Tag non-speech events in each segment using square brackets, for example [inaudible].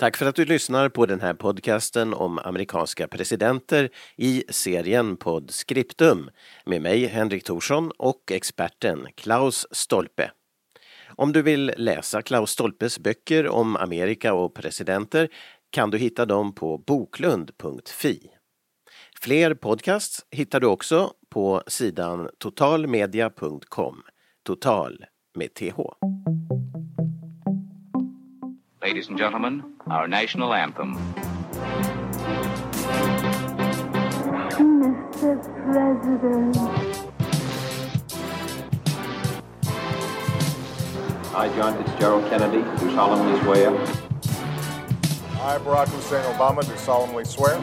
Tack för att du lyssnar på den här podcasten om amerikanska presidenter i serien Podscriptum med mig Henrik Thorsson och experten Klaus Stolpe. Om du vill läsa Klaus Stolpes böcker om Amerika och presidenter kan du hitta dem på boklund.fi. Fler podcasts hittar du också på sidan totalmedia.com. Total med TH. Ladies and gentlemen, our national anthem. Mr. President. I, John Fitzgerald Kennedy, do solemnly swear I, Barack Hussein Obama, do solemnly swear.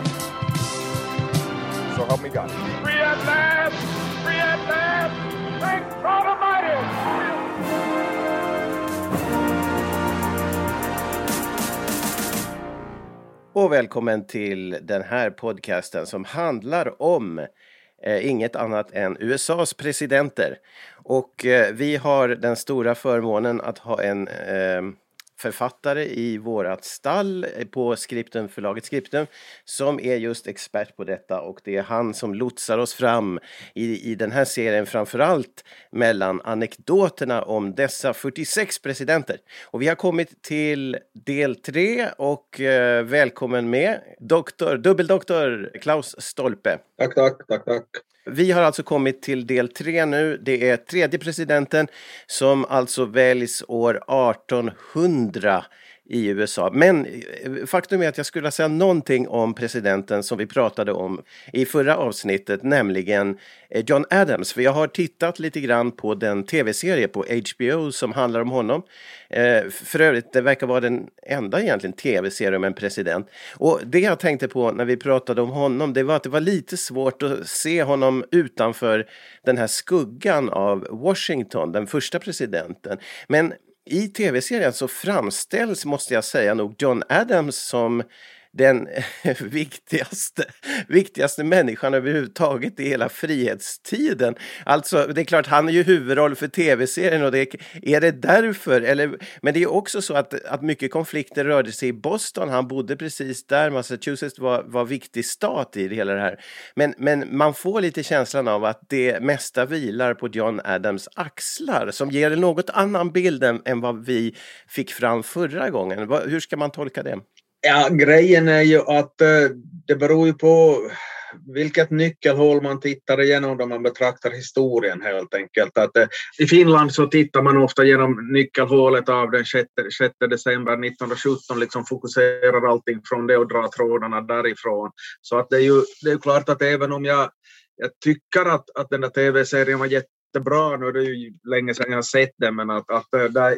So help me God. Free at last! Free at last! Thank God Almighty! Och välkommen till den här podcasten som handlar om eh, inget annat än USAs presidenter. Och eh, vi har den stora förmånen att ha en eh, författare i vårat stall eh, på Skripten, förlaget Skripten som är just expert på detta och det är han som lotsar oss fram i, i den här serien framförallt mellan anekdoterna om dessa 46 presidenter. Och vi har kommit till del 3 och eh, välkommen med doktor, dubbeldoktor Klaus Stolpe. Tack, tack, tack, tack. Vi har alltså kommit till del tre nu. Det är tredje presidenten som alltså väljs år 1800 i USA. Men eh, faktum är att jag skulle säga någonting om presidenten som vi pratade om i förra avsnittet, nämligen eh, John Adams. För jag har tittat lite grann på den tv-serie på HBO som handlar om honom. Eh, för övrigt, det verkar vara den enda egentligen tv-serie om en president. Och det jag tänkte på när vi pratade om honom, det var att det var lite svårt att se honom utanför den här skuggan av Washington, den första presidenten. Men i tv-serien så framställs, måste jag säga nog, John Adams som den [laughs] viktigaste, viktigaste människan överhuvudtaget i hela frihetstiden. Alltså, det är klart, han är ju huvudroll för tv-serien och det är det därför. Eller, men det är också så att, att mycket konflikter rörde sig i Boston. Han bodde precis där. Massachusetts var, var viktig stat i det hela det här. Men, men man får lite känslan av att det mesta vilar på John Adams axlar som ger en något annan bild än, än vad vi fick fram förra gången. Hur ska man tolka det? Ja, grejen är ju att eh, det beror ju på vilket nyckelhål man tittar igenom då man betraktar historien helt enkelt. Att, eh, I Finland så tittar man ofta genom nyckelhålet av den 6, 6 december 1917, liksom fokuserar allting från det och drar trådarna därifrån. Så att det är ju det är klart att även om jag, jag tycker att, att den där tv-serien var jättebra, nu är det ju länge sedan jag har sett den, men att, att eh, där,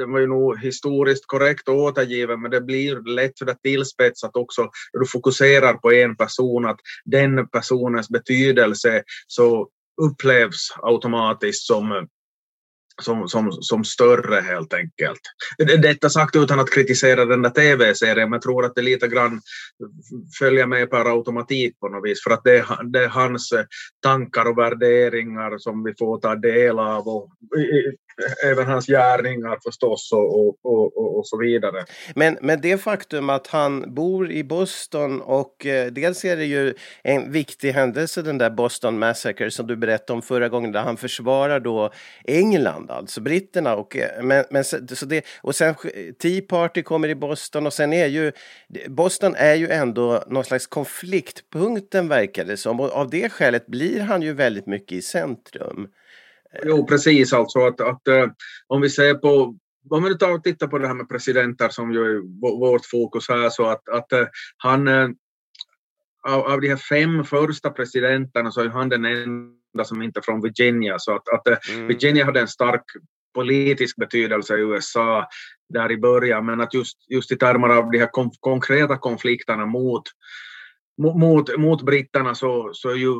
den var ju nog historiskt korrekt återgiven men det blir lätt för det tillspetsat också när du fokuserar på en person att den personens betydelse så upplevs automatiskt som som, som, som större helt enkelt. Detta sagt utan att kritisera den där tv-serien, men jag tror att det lite grann följer med per automatik på något vis, för att det är, det är hans tankar och värderingar som vi får ta del av och även hans gärningar förstås och, och, och, och, så vidare. Men, men det faktum att han bor i Boston och eh, dels är det ju en viktig händelse den där Boston Massacre som du berättade om förra gången där han försvarar då England, alltså britterna och, eh, men, men, så det, och sen Tea Party kommer i Boston och sen är ju Boston är ju ändå någon slags konfliktpunkten verkar det som och av det skälet blir han ju väldigt mycket i centrum. Jo, precis alltså att, att uh, om vi ser på om vi tar och tittar på det här med presidenter som ju är vårt fokus här så att, att uh, han uh, av, av de här fem första presidenterna så är han den enda som inte är från Virginia så att, att mm. Virginia hade en stark politisk betydelse i USA där i början men att just, just i termer av de här kom, konkreta konflikterna mot mot, mot britterna så, så är ju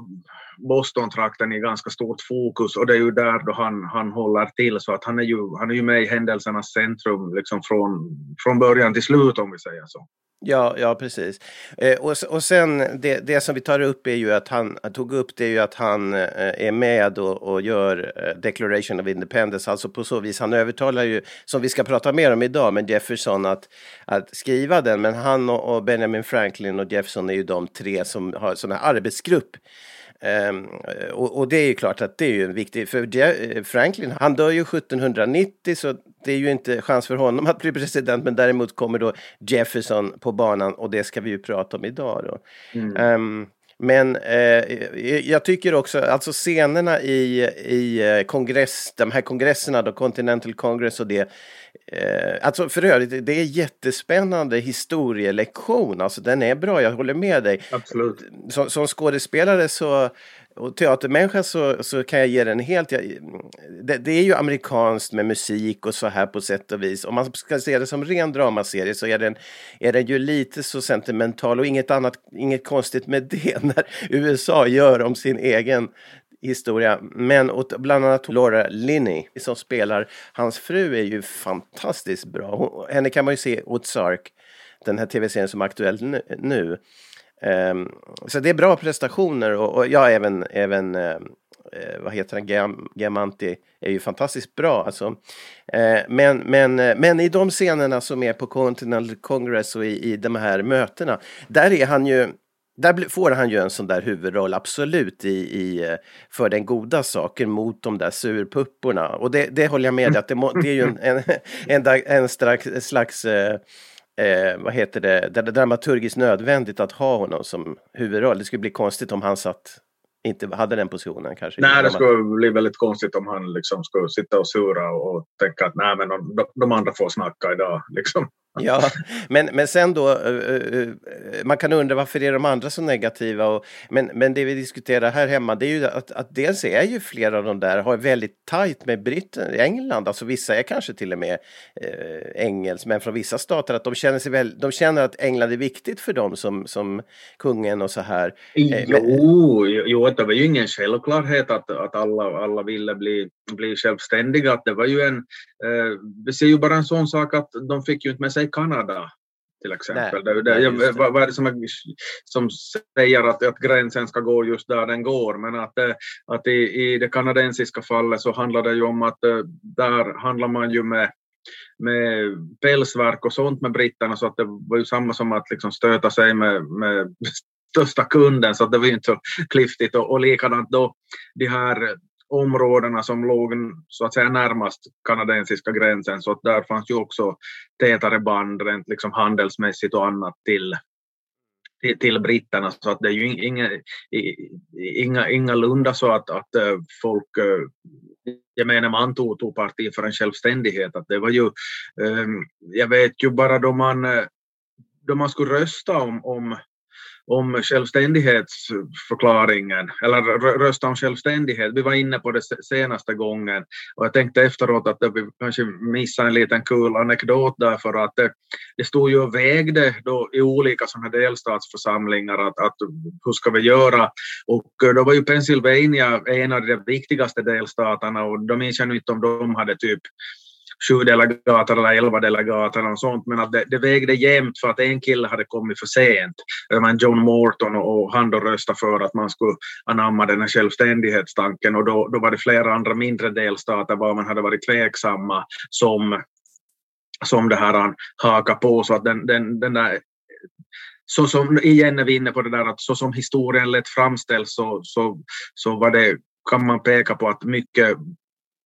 Boston-trakten i ganska stort fokus och det är ju där då han, han håller till så att han är ju, han är ju med i händelsernas centrum liksom från, från början till slut om vi säger så. Ja, ja precis. Eh, och, och sen det, det som vi tar upp är ju att han, tog upp det är ju att han eh, är med och, och gör eh, Declaration of Independence, alltså på så vis, han övertalar ju, som vi ska prata mer om idag, men Jefferson att, att skriva den, men han och, och Benjamin Franklin och Jefferson är ju de tre som har sån här arbetsgrupp och, och, det är ju klart att det är ju en viktig, för Franklin han dör ju 1790 så det är ju inte chans för honom att bli president men däremot kommer då Jefferson på banan och det ska vi ju prata om idag då. Mm. Um, men eh, jag tycker också, alltså scenerna i, i eh, kongress, de här kongresserna då, Continental Congress och det, eh, alltså för övrigt, det är jättespännande historielektion, alltså den är bra, jag håller med dig. Absolut. Som, som skådespelare så och teatermänniska så, så kan jag ge den helt... Jag, det, det, är ju amerikanskt med musik och så här på sätt och vis. Om man ska se det som ren dramaserie så är den, är den ju lite så sentimental och inget annat, inget konstigt med det [laughs] när USA gör om sin egen historia. Men och bland annat Laura Linney som spelar hans fru är ju fantastiskt bra. Hon, henne kan man ju se Ozark, den här tv-serien som är aktuell nu. Um, så det är bra prestationer och, och ja, även, även uh, vad heter han, Gam, Gamanti är ju fantastiskt bra alltså. Uh, men, men, eh, men i de scenerna som är på Continental Congress och i, i de här mötena, där är han ju där får han ju en sån där huvudroll, absolut, i, i, för den goda saken mot de där surpupporna. Och det, det håller jag med att det, må, det är ju en, en, [laughs] en, en slags, slags eh, eh, vad heter det, dramaturgiskt nödvändigt att ha honom som huvudroll. Det skulle bli konstigt om han satt inte hade den positionen kanske. Nej, det skulle bli väldigt konstigt om han liksom skulle sitta och sura och tänka att nej, men de, de andra får snacka idag. Liksom. Ja, men, men sen då, uh, uh, man kan undra varför är de andra så negativa? Och, men, men det vi diskuterar här hemma, det är ju att, att dels är ju flera av de där har väldigt tajt med Britterna, England, alltså vissa är kanske till och med uh, engelsmän från vissa stater, att de känner, sig väl, de känner att England är viktigt för dem som, som kungen och så här. Jo, men, jo, det var ju ingen självklarhet att, att alla, alla ville bli, bli självständiga, det var ju en, vi ser ju bara en sån sak att de fick ju inte med sig Kanada till exempel. Nej, det, det, nej, vad, vad är det som, är, som säger att, att gränsen ska gå just där den går? Men att, eh, att i, i det kanadensiska fallet så handlar det ju om att eh, där handlar man ju med med pälsverk och sånt med britterna. Så att det var ju samma som att liksom stöta sig med, med största kunden. Så att det var ju inte så klyftigt. Och, och likadant då de här områdena som låg så att säga närmast kanadensiska gränsen så att där fanns ju också tätare band rent liksom handelsmässigt och annat till, till, till britterna så att det är ju inga, inga, ingalunda så att, att eh, folk eh, gemene man tog, tog parti för en självständighet. Att det var ju, ehm, jag vet ju bara då man, eh, då man skulle rösta om, om om självständighetsförklaringen, eller rösta om självständighet. Vi var inne på det senaste gången och jag tänkte efteråt att vi kanske missade en liten kul anekdot därför att det, det stod ju och vägde då i olika sådana här delstatsförsamlingar att, att hur ska vi göra? Och eh, då var ju Pennsylvania en av de viktigaste delstaterna och då minns jag inte om de hade typ sju delegater eller elva delegater och sånt, men att det, det vägde jämnt för att en kille hade kommit för sent. Det var en John Morton och han då röstade för att man skulle anamma den här självständighetstanken och då, då var det flera andra mindre delstater var man hade varit tveksamma som som det här han hakar på så att den, den, den där så som, igen är vi inne på det där att så som historien lätt framställs så, så, så var det, kan man peka på att mycket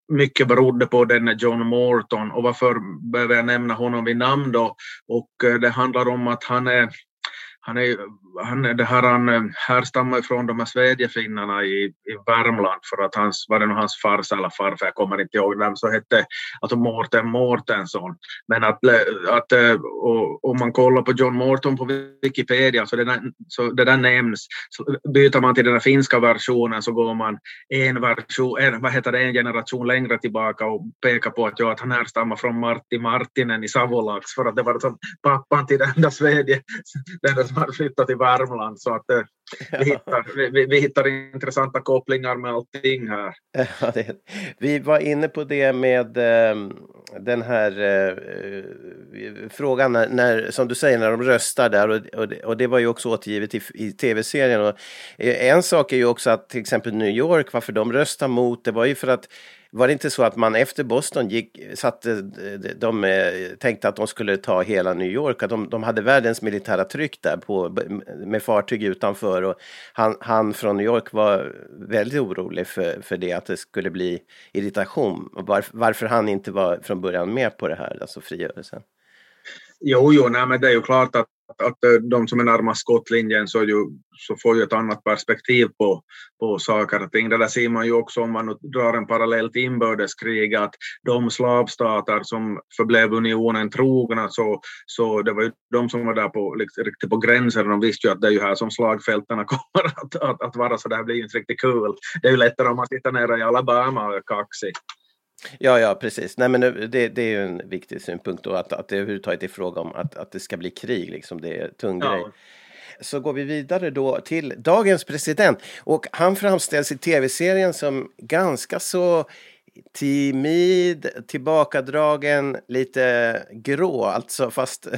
mycket berodde på denne John Morton och varför behöver jag nämna honom vid namn då? Och eh, det handlar om att han är han, är, han, är det här, han eh, härstammar från de här svedjefinnarna i, i Värmland för att hans, var det nog hans farsa eller farfar, jag kommer inte ihåg vem, så hette alltså Mårten Mårtensson. Men att, eh, att eh, och, om man kollar på John Morton på Wikipedia så det där, så det där nämns, så byter man till den finska versionen så går man en version, en, vad heter det, en generation längre tillbaka och pekar på att, ja, att han härstammar från Martti Martinen i Savolax för att det var som pappan till den där svedje, den där som hade flyttat till Värmland. Så att, eh, vi, hittar, vi, vi, hittar intressanta kopplingar med allting här. Ja, det, vi var inne på det med, ehm, den här eh, frågan när, när, som du säger, när de röstar där och, och, det, och det var ju också återgivet i, i tv-serien. Och, eh, en sak är ju också att till exempel New York, varför de röstar mot, det var ju för att var det inte så att man efter Boston gick, satte, de, de eh, tänkte att de skulle ta hela New York, att de, de hade världens militära tryck där på, med fartyg utanför och han, han från New York var väldigt orolig för, för det, att det skulle bli irritation. Var, varför han inte var från början med på det här, alltså frigörelsen. Jo, jo, nej, men det är ju klart att att eh, de som är närmast skottlinjen så, ju, så får ju ett annat perspektiv på, på saker och ting. Det där ser man ju också om man drar en parallell till inbördeskrig, att de slavstater som förblev unionen trogna, så, så det var ju de som var där på, liksom, riktigt på gränsen, de visste ju att det är ju här som slagfälten [laughs] kommer att, att, att vara, så det här blir ju inte riktigt kul. Cool. Det är ju lättare om man sitter nere i Alabama och är kaxig. Ja, ja, precis. Nej, men det, det är ju en viktig synpunkt då att, att det överhuvudtaget är fråga om att, att det ska bli krig, liksom. Det är tung ja. grej. Så går vi vidare då till dagens president och han framställs i tv-serien som ganska så timid, tillbakadragen, lite grå, alltså fast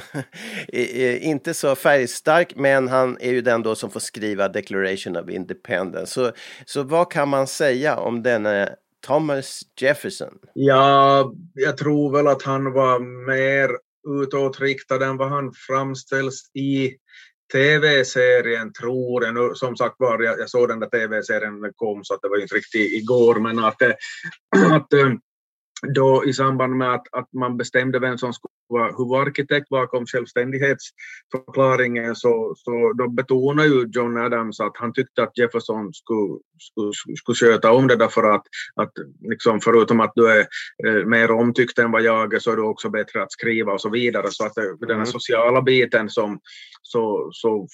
[laughs] inte så färgstark, men han är ju den då som får skriva Declaration of Independence. Så, så vad kan man säga om denna Thomas Jefferson? Ja, jag tror väl att han var mer utåtriktad än vad han framställs i tv-serien tror jag. Nu, som sagt var, jag, jag såg den där tv-serien när den kom så att det var inte riktigt igår, men att, eh, [clears throat] att eh, då i samband med att, att man bestämde vem som skulle vara huvudarkitekt bakom självständighetsförklaringen så, så då betonade ju John Adams att han tyckte att Jefferson skulle, skulle, skulle sköta om det därför att, att liksom förutom att du är eh, mer omtyckt än vad jag är så är du också bättre att skriva och så vidare. Så att det, mm. den här mm. sociala biten som så, så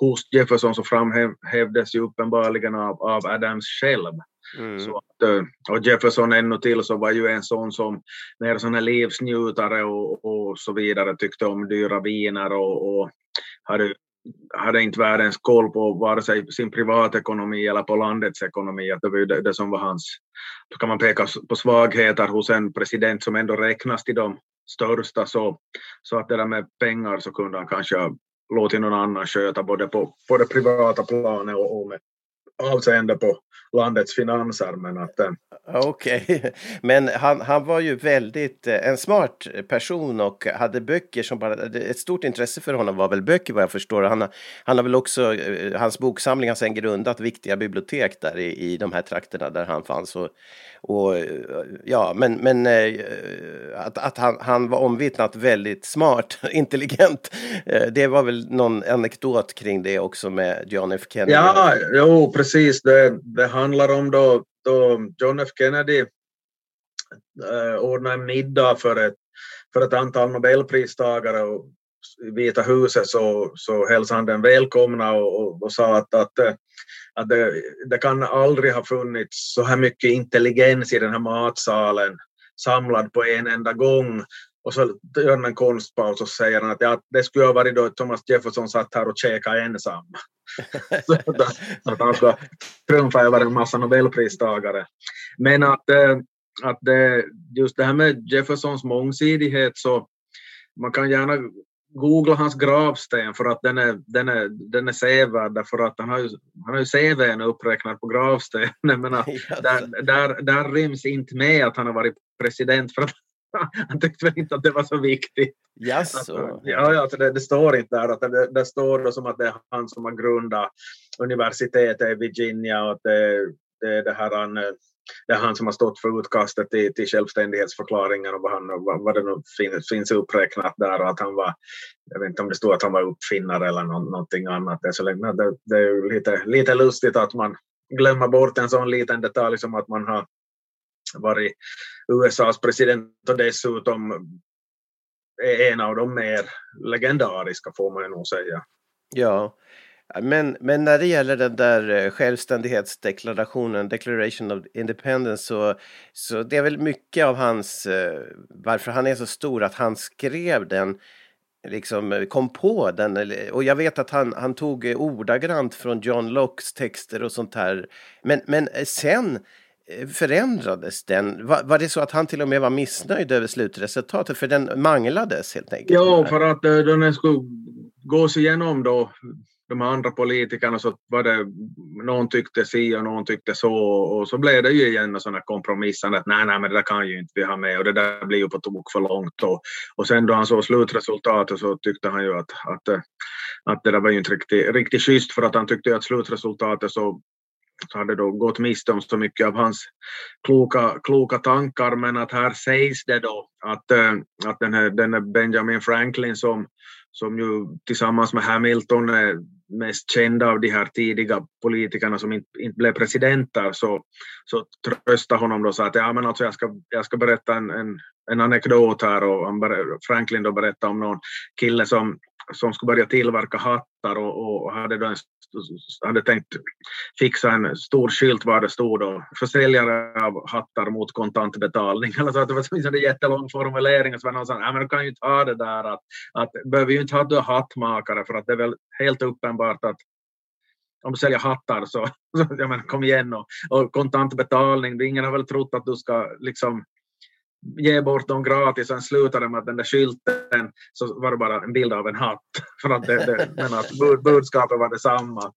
hos Jefferson så framhävdes ju uppenbarligen av, av Adams själv. Mm. Så att, eh, och Jefferson ännu till så var ju en sån som mer sån här livsnjutare och, och så vidare, tyckte om dyra viner och, och hade, hade inte världens koll på vare sig sin privatekonomi eller på landets ekonomi. Att det var ju det, det som var hans, då kan man peka på svagheter hos en president som ändå räknas till de största så, så att det där med pengar så kunde han kanske ha låtit någon annan sköta både på, på det privata planet och, och med avseende på landets finanser. Men att, eh, Okej, okay. [laughs] men han, han var ju väldigt eh, en smart person och hade böcker som bara, ett stort intresse för honom var väl böcker vad jag förstår. Han, han har väl också, eh, hans boksamling har sen grundat viktiga bibliotek där i, i de här trakterna där han fanns. Och, och ja, men, men att, att han, han var omvittnat väldigt smart, [laughs] intelligent. Det var väl någon anekdot kring det också med John F Kennedy. Ja, jo precis. Det, det handlar om då, då John F Kennedy eh, ordnade en middag för ett, för ett antal nobelpristagare och i Vita huset så, så hälsade han den välkomna och, och, och sa att, att, eh, att det, det, kan aldrig ha funnits så här mycket intelligens i den här matsalen samlad på en enda gång. Och så gör han en konstpaus och säger han att ja, det skulle ha varit då Thomas Jefferson satt här och käkade ensam att han ska trumfa över en massa nobelpristagare. Men att, eh, att det, just det här med Jeffersons mångsidighet så man kan gärna googla hans gravsten för att den är, den är, den är sevärd därför att han har ju, han har ju CVn uppräknad på gravstenen [laughs] men att [laughs] där, där, där ryms inte med att han har varit president för att [laughs] han tyckte väl inte att det var så viktigt. Jaså? Att, ja, alltså det, det, står inte där. Att det, det står då som att det är han som har grundat universitetet i Virginia och att det, det det här han, det är han som har stått för utkastet till, till självständighetsförklaringen och vad, han, vad, vad det nu finns, finns uppräknat där och att han var, jag vet inte om det stod att han var uppfinnare eller no, någonting annat. Det är, så länge, det, det är lite, lite lustigt att man glömmer bort en sån liten detalj som att man har varit USAs president och dessutom är en av de mer legendariska får man ju nog säga. Ja, men, men när det gäller den där eh, självständighetsdeklarationen, Declaration of Independence, så, så det är väl mycket av hans, eh, varför han är så stor, att han skrev den liksom eh, kom på den. Och jag vet att han, han tog ordagrant från John Lockes texter och sånt här. Men, men sen Eh, förändrades den? Var, var, det så att han till och med var missnöjd över slutresultatet? För den manglades helt enkelt? Ja, för att eh, den skulle gås igenom då de andra politikerna så var det någon tyckte si och någon tyckte så och så blev det ju igen sådana kompromissande att nej, nej, men det där kan ju inte vi ha med och det där blir ju på tok för långt och, och sen då han såg slutresultatet så tyckte han ju att, att, eh, att det där var ju inte riktigt, riktigt schysst för att han tyckte att slutresultatet så hade då gått miste om så mycket av hans kloka, kloka tankar men att här sägs det då att, eh, att den, här, den här Benjamin Franklin som, som ju tillsammans med Hamilton är mest kända av de här tidiga politikerna som inte, inte blev presidenter så, så tröstade honom då så att ja, men alltså jag, ska, jag ska berätta en, en, en anekdot här och han Franklin då berättade om någon kille som, som skulle börja tillverka hattar och, och hade då en hade tänkt fixa en stor skylt var det stod då, försäljare av hattar mot kontantbetalning. Eller så att det var en jättelång formulering och så var någon som sa, men du kan ju inte ha det där att, att behöver ju inte ha du hattmakare för att det är väl helt uppenbart att om du säljer hattar så, [laughs] så jag menar, kom igen och, och kontantbetalning, ingen har väl trott att du ska liksom ge bort dem gratis, sen slutade med att den där skylten så var det bara en bild av en hatt. [laughs] För att det, det, men att budskapet var detsamma.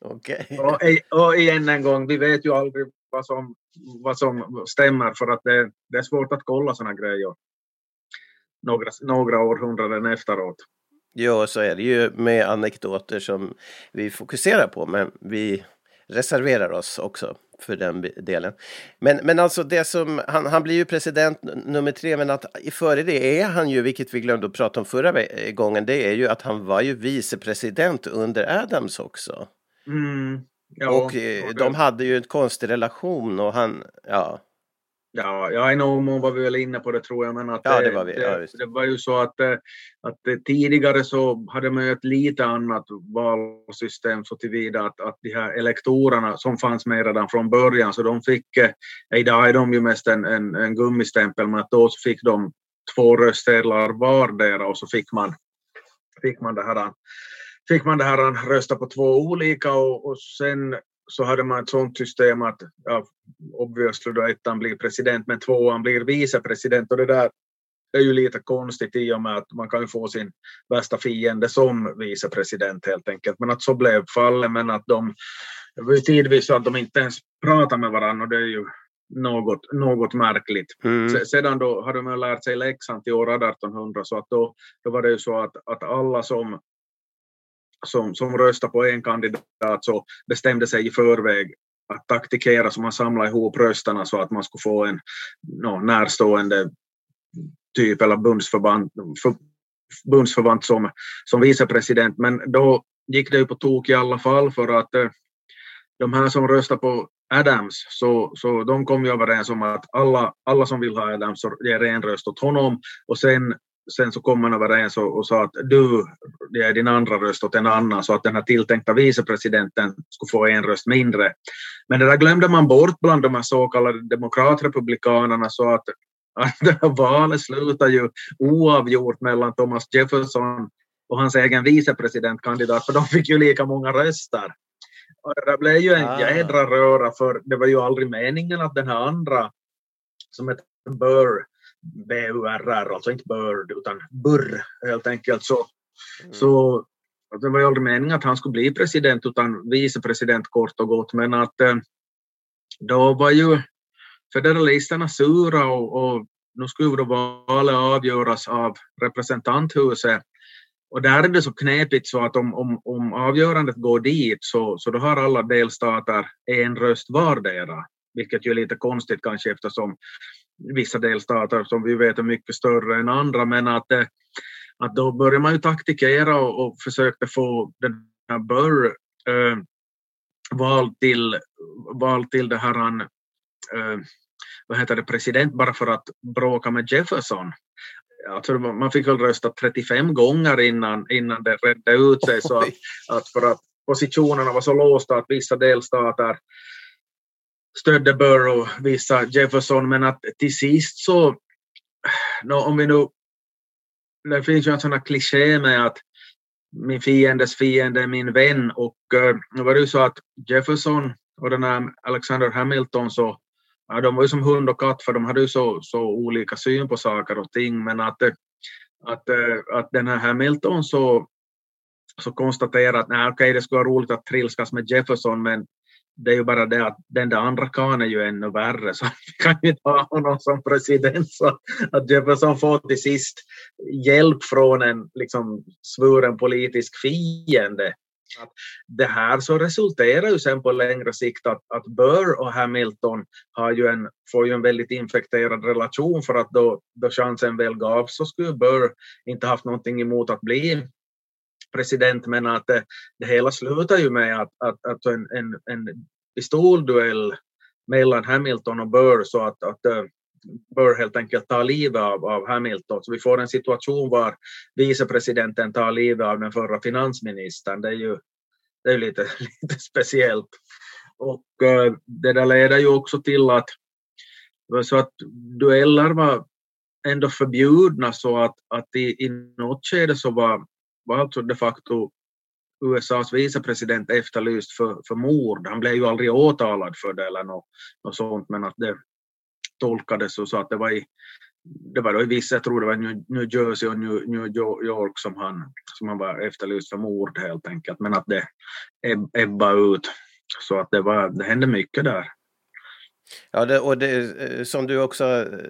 Okay. Och, och igen en gång, vi vet ju aldrig vad som, vad som stämmer för att det, det är svårt att kolla sådana grejer några, några århundraden efteråt. Ja, så är det ju med anekdoter som vi fokuserar på, men vi reserverar oss också för den delen. Men, men alltså det som, han, han blir ju president nummer tre, men att före det är han ju, vilket vi glömde att prata om förra gången, det är ju att han var ju vicepresident under Adams också. Mm, ja, och eh, de hade ju en konstig relation och han, ja. Ja, ja någon mån var vi väl inne på det tror jag. Men att ja, det, var vi. Ja, det, var ju så att, eh, att tidigare så hade man ju ett lite annat valsystem så tillvida att, att de här elektorerna som fanns med redan från början så de fick, eh, idag är de ju mest en, en, en gummistämpel men att då fick de två röstsedlar vardera och så fick man, fick man det här fick man det här rösta på två olika och, och sen så hade man ett sådant system att ja, obviously då ettan blir president men tvåan blir vicepresident och det där är ju lite konstigt i och med att man kan ju få sin värsta fiende som vicepresident helt enkelt. Men att så blev fallet men att de tidvis att de inte ens pratade med varandra och det är ju något, något märkligt. Mm. Sedan då hade man lärt sig läxan till år 1800 så att då, då var det ju så att, att alla som som, som röstade på en kandidat så bestämde sig i förväg att taktikera så man samlade ihop rösterna så att man skulle få en no, närstående typ eller bundsförband, för, bundsförvant som, som vicepresident. Men då gick det ju på tok i alla fall för att eh, de här som röstade på Adams, så, så de kom ju överens om att alla, alla som vill ha Adams ger en röst åt honom och sen sen så kom man överens och, och sa att du ger din andra röst åt en annan så att den här tilltänkta vicepresidenten skulle få en röst mindre. Men det där glömde man bort bland de här så kallade demokratrepublikanerna så att, att [laughs] det här valet slutade ju oavgjort mellan Thomas Jefferson och hans egen vicepresidentkandidat för de fick ju lika många röster. Och det där blev ju en ah. jädra röra för det var ju aldrig meningen att den här andra som heter Burr B-U-R-R, alltså inte Bird utan Burr helt enkelt. Så, mm. så det var ju aldrig meningen att han skulle bli president utan vicepresident kort och gott. Men att eh, då var ju federalisterna sura och, och nu skulle då valet avgöras av representanthuset. Och där är det så knepigt så att om, om, om avgörandet går dit så, så då har alla delstater en röst vardera. Vilket ju är lite konstigt kanske eftersom vissa delstater som vi vet är mycket större än andra, men att, eh, att då börjar man ju taktikera och, och försökte få den här Burr äh, vald till, vald till det här han, äh, vad heter det, president bara för att bråka med Jefferson. Alltså, man fick väl rösta 35 gånger innan, innan det redde ut sig så att, att för att positionerna var så låsta att vissa delstater stödde Burr och vissa Jefferson, men att till sist så, no, om vi nu, det finns ju en sån här kliché med att min fiendes fiende är min vän och eh, nu var det ju så att Jefferson och den här Alexander Hamilton så, ja, de var ju som hund och katt för de hade ju så, så olika syn på saker och ting men att, eh, att, eh, att den här Hamilton så, så konstaterade att nej, okej, det skulle vara roligt att trilskas med Jefferson men det är ju bara det att den där andra kan är ju ännu värre så vi kan ju inte ha honom som president så att Jefferson får till sist hjälp från en liksom svuren politisk fiende. Att det här så resulterar ju sen på längre sikt att, att Burr och Hamilton har ju en, får ju en väldigt infekterad relation för att då, då chansen väl gavs så skulle Burr inte haft någonting emot att bli president men att det, det hela slutar ju med att, att, att en, en, en pistolduell mellan Hamilton och Burr så att, att eh, Burr helt enkelt tar livet av, av Hamilton. Så vi får en situation var vicepresidenten tar livet av den förra finansministern. Det är ju, det är lite, [laughs] lite speciellt. Och eh, det där leder ju också till att, så att dueller var ändå förbjudna så att, att i, i något skede så var var alltså de facto USAs vicepresident efterlyst för, för mord. Han blev ju aldrig åtalad för det eller något, något sånt, men att det tolkades så att det var i det var då i vissa, jag tror det var New, Jersey och New, New York som han, som han var efterlyst för mord helt enkelt, men att det ebbade ut. Så att det, var, det hände mycket där. Ja, det, och det, eh, som du också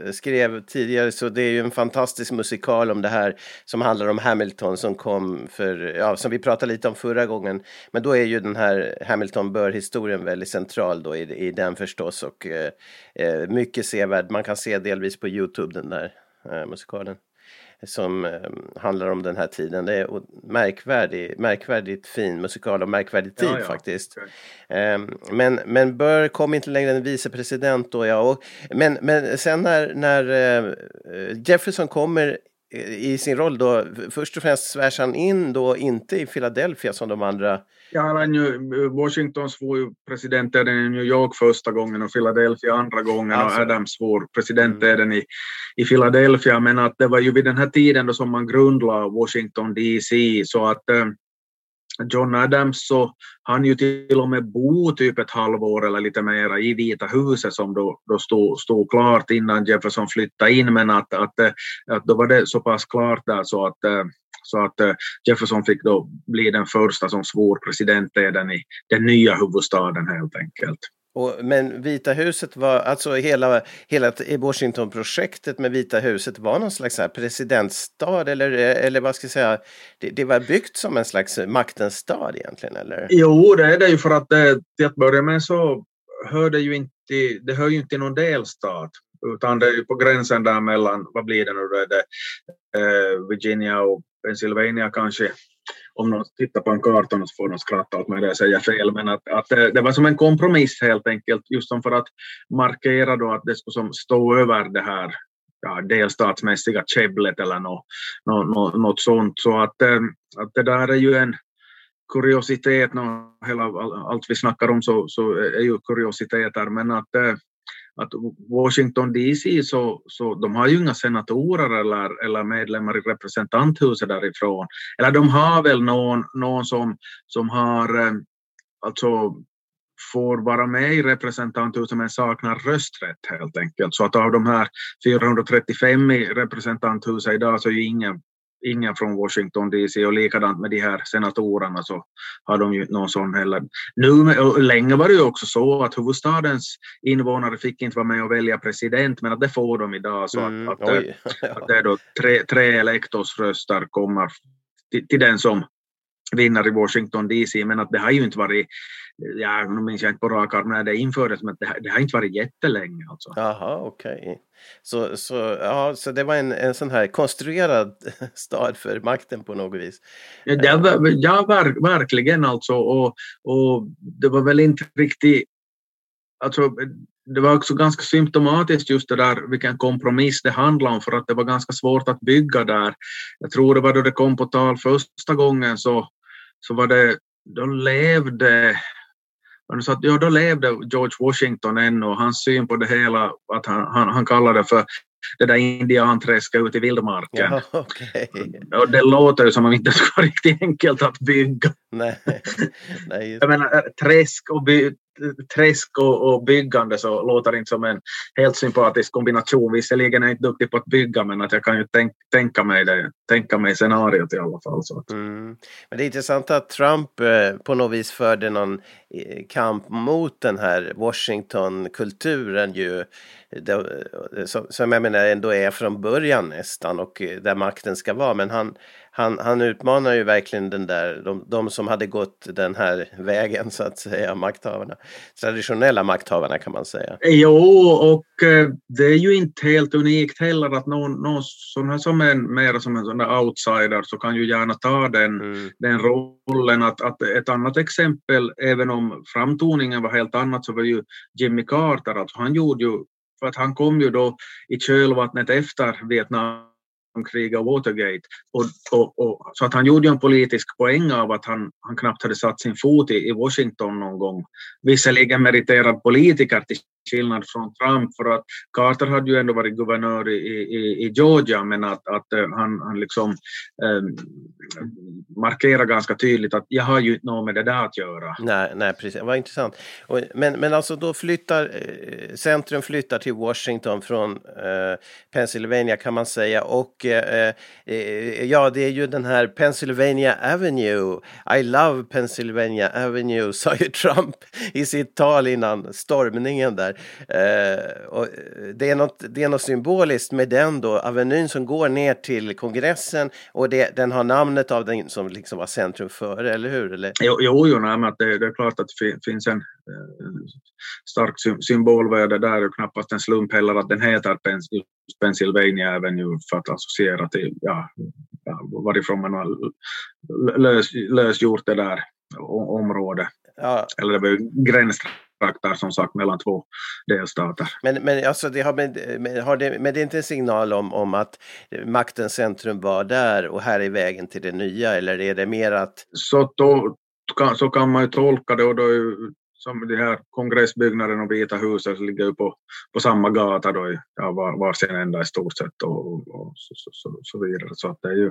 eh, skrev tidigare så det är ju en fantastisk musikal om det här som handlar om Hamilton som kom för, ja, som vi pratade lite om förra gången. Men då är ju den här Hamilton Burr-historien väldigt central då i, i den förstås och eh, eh mycket sevärd. Man kan se delvis på Youtube den där eh, musikalen som eh, handlar om den här tiden. Det är märkvärdig, märkvärdigt fin musikal och märkvärdig tid ja, ja. faktiskt. Okay. Um, men, men Burr kom inte längre än vicepresident då, ja. Och, men, men sen när, när uh, Jefferson kommer i sin roll då, först och främst svärs han in då inte i Philadelphia som de andra han ju, Washington svor ju presidenteden i New York första gången och Philadelphia andra gången alltså. och Adams svor presidenteden mm. i, i Philadelphia. Men att det var ju vid den här tiden då som man grundlade Washington DC så att eh, John Adams så han ju till och med bo typ ett halvår eller lite mera i Vita huset som då, då stod, stod klart innan Jefferson flyttade in men att, att, eh, att då var det så pass klart där så att eh, så att eh, Jefferson fick då bli den första som svor presidenteden i den nya huvudstaden helt enkelt. Och, men Vita huset var, alltså hela, hela Washington-projektet med Vita huset var någon slags presidentstad eller, eller vad ska jag säga, det, det, var byggt som en slags maktens stad egentligen eller? Jo, det är det ju för att det, till att börja med så hör det ju inte, det hör ju inte till någon delstat utan det är ju på gränsen där mellan, vad blir det nu då, är det eh, Virginia och Pennsylvania kanske, om någon tittar på en karta så får de skratta åt mig när jag säger fel, men att, att eh, det, var som en kompromiss helt enkelt, just som för att markera då att det skulle som stå över det här ja, delstatsmässiga käbblet eller något, något, något, sånt. Så att, eh, att det där är ju en kuriositet, no, hela, allt vi snackar om så, så är ju kuriositeter, men att eh, att Washington DC så, så de har ju inga senatorer eller, eller medlemmar i representanthuset därifrån. Eller de har väl någon, någon som, som har eh, alltså får vara med i representanthuset men saknar rösträtt helt enkelt. Så att av de här 435 i representanthuset idag så är ju ingen ingen från Washington DC och likadant med de här senatorerna så har de ju inte någon sån heller. Nu, länge var det ju också så att huvudstadens invånare fick inte vara med och välja president men att det får de idag så mm, att, att, att, det är då tre, tre elektorsröster kommer till, till den som vinner i Washington DC men att det har ju inte varit ja, nu minns jag inte på rak arm när det infördes, men det, det har inte varit jättelänge. Alltså. Jaha, okej. Okay. Så, så, ja, så det var en, en sån här konstruerad [laughs] stad för makten på något vis? Ja, det var, ja ver, verkligen alltså. Och, och det var väl inte riktigt... Alltså, det var också ganska symptomatiskt just det där vilken kompromiss det handlade om för att det var ganska svårt att bygga där. Jag tror det var då det kom på tal första gången så, så var det, då levde så att, ja, då levde George Washington ännu och hans syn på det hela, att han, han, han kallade det för det där indianträsket ute i vildmarken. Ja, [laughs] okay. Och det låter ju som om inte skulle vara riktigt enkelt att bygga. Nej. Nej, Jag menar, träsk och by, träsk och, och byggande så låter det inte som en helt sympatisk kombination. Visserligen är jag inte duktig på att bygga men att jag kan ju tänk, tänka, mig det, tänka mig scenariot i alla fall. Så. Mm. Men det är intressant att Trump eh, på något vis förde någon eh, kamp mot den här Washington-kulturen ju. Det, eh, som, som jag menar ändå är från början nästan och eh, där makten ska vara. Men han, han, han utmanar ju verkligen den där, de, de som hade gått den här vägen så att säga, makthavarna. Traditionella makthavarna kan man säga. Jo, och eh, det är ju inte helt unikt heller att någon, någon sån här som en, mer som en sån där outsider så kan ju gärna ta den, mm. den rollen. Att, att ett annat exempel, även om framtoningen var helt annat, så var ju Jimmy Carter, alltså han gjorde ju för att han kom ju då i kölvattnet efter Vietnam krig och Watergate. Och, och, och, så att han gjorde en politisk poäng av att han, han knappt hade satt sin fot i, i Washington någon gång. Visserligen meriterad politiker till skillnad från Trump, för att Carter hade ju ändå varit guvernör i, i, i Georgia, men att, att eh, han, han liksom eh, markerar ganska tydligt att jag har ju inte något med det där att göra. Nej, nej precis. Vad intressant. Och, men, men alltså då flyttar eh, centrum flyttar till Washington från eh, Pennsylvania kan man säga och eh, eh, ja, det är ju den här Pennsylvania Avenue. I love Pennsylvania Avenue, sa ju Trump i sitt tal innan stormningen där. Eh, och det, är något, det är något symboliskt med den då, avenyn som går ner till kongressen och det, den har namnet av den som liksom var centrum före, eller hur? Eller? Jo, jo, jo nej, men det, det, är klart att det finns en eh, stark symbolvärde där och knappast en slump heller att den heter Pennsylvania Avenue för att associera till ja, varifrån man har lös, lösgjort det där området. Ja. Eller det var ju gränstrakter som sagt mellan två delstater. Men, men, alltså det har, med, har det, men det är inte en signal om, om att maktens centrum var där och här är vägen till det nya eller är det mer att... Så, då, så kan man ju tolka det och då som de här kongressbyggnaden och Vita huset ligger ju på, på samma gata då, ja, var, var sin ända i stort sett och, och så, så, så, så, vidare. Så att det är ju,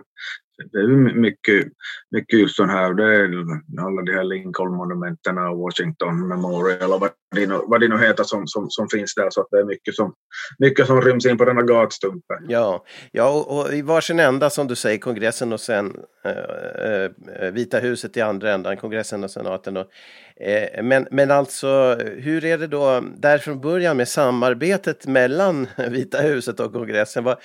det är mycket, mycket just sån här, det är alla de här Lincoln-monumenten och Washington Memorial och vad det nu, vad det nu heter som, som, som finns där. Så att det är mycket som, mycket som ryms in på denna här gatstumpen. Ja, ja och, och i varsin ända som du säger, kongressen och sen äh, äh, Vita huset i andra ändan, kongressen och senaten. Och, äh, men, men alltså, hur är det då där från början med samarbetet mellan [laughs] Vita huset och kongressen? Vad,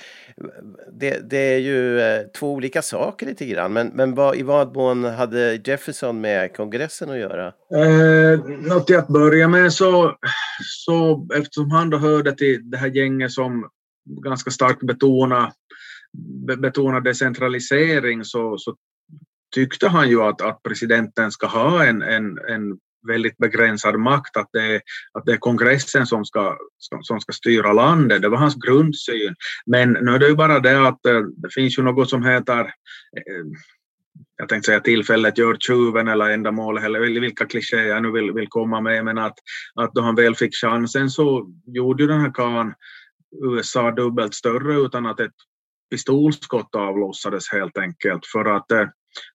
det, det är ju två olika saker lite grann, men, men vad, i vad mån hade Jefferson med kongressen att göra? Eh, något till att börja med så, så eftersom han då hörde till det här gänget som ganska starkt betonar betona decentralisering så, så tyckte han ju att, att presidenten ska ha en, en, en väldigt begränsad makt, att det, är, att det är kongressen som ska, som ska styra landet. Det var hans grundsyn. Men nu är det ju bara det att eh, det finns ju något som heter eh, jag tänkte säga tillfället gör tjuven eller ändamålet eller vilka klichéer jag nu vill, vill komma med, men att, att då han väl fick chansen så gjorde ju den här kan USA dubbelt större utan att ett pistolskott avlossades helt enkelt. För att, eh,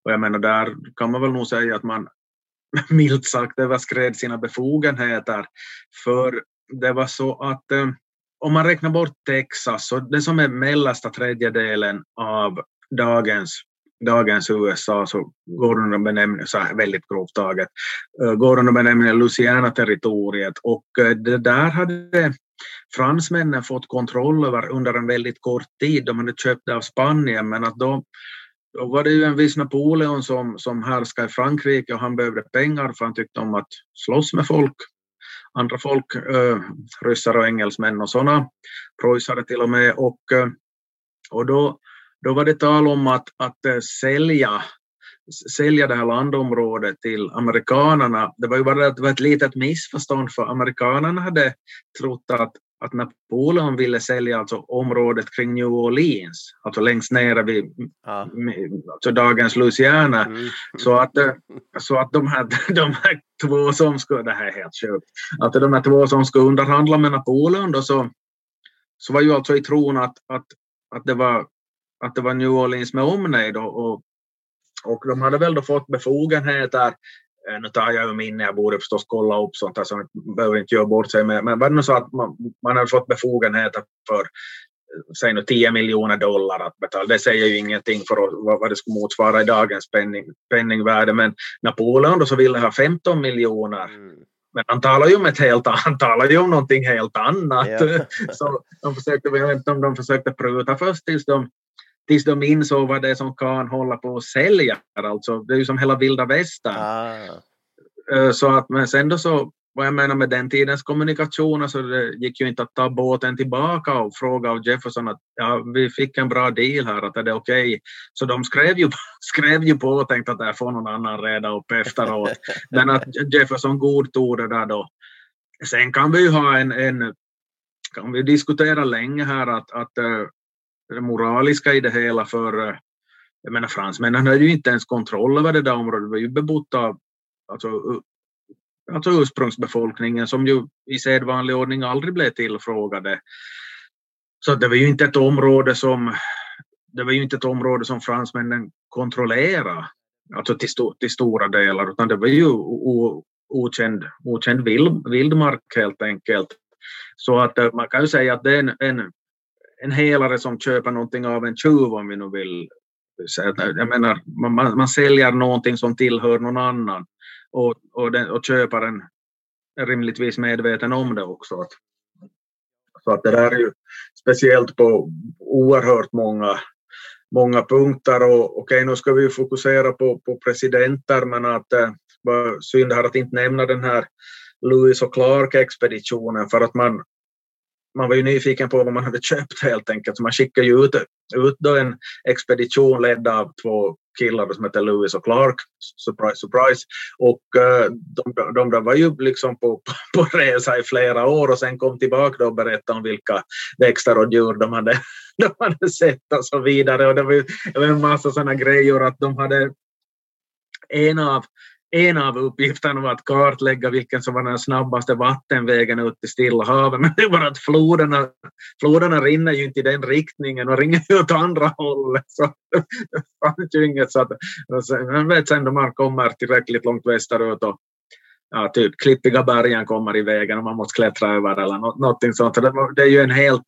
och jag menar där kan man väl nog säga att man [laughs] milt sagt överskred sina befogenheter. För det var så att eh, om man räknar bort Texas, så det som är mellersta tredjedelen av dagens dagens USA så går under benämningen, så här väldigt grovt taget, eh, går under benämningen Louisiana-territoriet och eh, det där hade fransmännen fått kontroll över under en väldigt kort tid. De hade köpt det av Spanien men att då, då var det ju en viss Napoleon som, som härskade i Frankrike och han behövde pengar för han tyckte om att slåss med folk. Andra folk, eh, ryssar och engelsmän och sådana, preussare till och med. Och, eh, och då då var det tal om att, att eh, sälja, sälja det här landområdet till amerikanerna. Det var ju bara det var ett litet missförstånd för amerikanerna hade trott att, att Napoleon ville sälja alltså området kring New Orleans, alltså längst nere vid ja. alltså dagens Louisiana. Mm. Så, att, äh, så att de här, [laughs] de här två som skulle, det här är helt sjukt, att de här två som skulle underhandla med Napoleon då så, så var ju alltså i tron att, att, att det var att det var New Orleans med omnejd och, och de hade väl då fått befogenheter nu tar jag ju minne, jag borde förstås kolla upp sånt här, så man behöver inte göra bort sig med. Men var det nu så att man, man har fått befogenheter för säg nu 10 miljoner dollar att betala. Det säger ju ingenting för vad det skulle motsvara i dagens penning, penningvärde. Men Napoleon då så ville ha 15 miljoner. Mm. Men han talar ju om ett helt han talar ju om någonting helt annat. Yeah. [laughs] så de försökte, jag vet inte om de försökte pruta först tills de, tills de insåg vad det är som kan hålla på att sälja. Alltså, det är ju som hela vilda västern. Ah. Eh, så att, men sen då så vad jag menar med den tidens kommunikation, alltså det gick ju inte att ta båten tillbaka och fråga av Jefferson att ja, vi fick en bra deal här, att är det okej? Okay? Så de skrev ju, [laughs] skrev ju på och tänkte att det får någon annan reda upp efteråt. [laughs] Men att Jefferson godtog det där då. Sen kan vi ju ha en, en kan vi diskutera länge här att, att uh, det moraliska i det hela för eh, jag menar fransmännen hade ju inte ens kontroll över det där området, det var ju bebott av alltså, alltså ursprungsbefolkningen som ju i sedvanlig ordning aldrig blev tillfrågade. Så det var ju inte ett område som det var ju inte ett område som fransmännen kontrollerade, alltså till, sto, till stora delar, utan det var ju o, okänd, okänd vild, vildmark helt enkelt. Så att eh, man kan ju säga att det är en, en, en helare som köper någonting av en tjuv om vi nu vill. Jag menar, man, man säljer någonting som tillhör någon annan och, och, den, och köparen är rimligtvis medveten om det också. Att, så att det där är ju speciellt på oerhört många, många punkter. Och, okej, nu ska vi fokusera på, på presidenter, men att eh, var synd här att inte nämna den här Lewis och Clark-expeditionen för att man, man var ju nyfiken på vad man hade köpt helt enkelt. Så man skickade ju ut, ut då en expedition ledd av två killar som heter Lewis och Clark, surprise surprise. Och uh, de, de, de var ju liksom på, på resa i flera år och sen kom tillbaka och berättade om vilka växter och djur de hade, [laughs] de hade sett och så vidare. Och det var ju det var en massa sådana grejer att de hade en av en av uppgifterna var att kartlägga vilken som var den snabbaste vattenvägen ut till Stilla havet. Men det var att floderna, floderna rinner ju inte i den riktningen och ringer ju åt andra hållet. Så det fanns ju inget så att, man vet sen när man kommer tillräckligt långt västerut och ja, typ klippiga bergen kommer i vägen och man måste klättra över eller något, någonting sånt. Det är ju en helt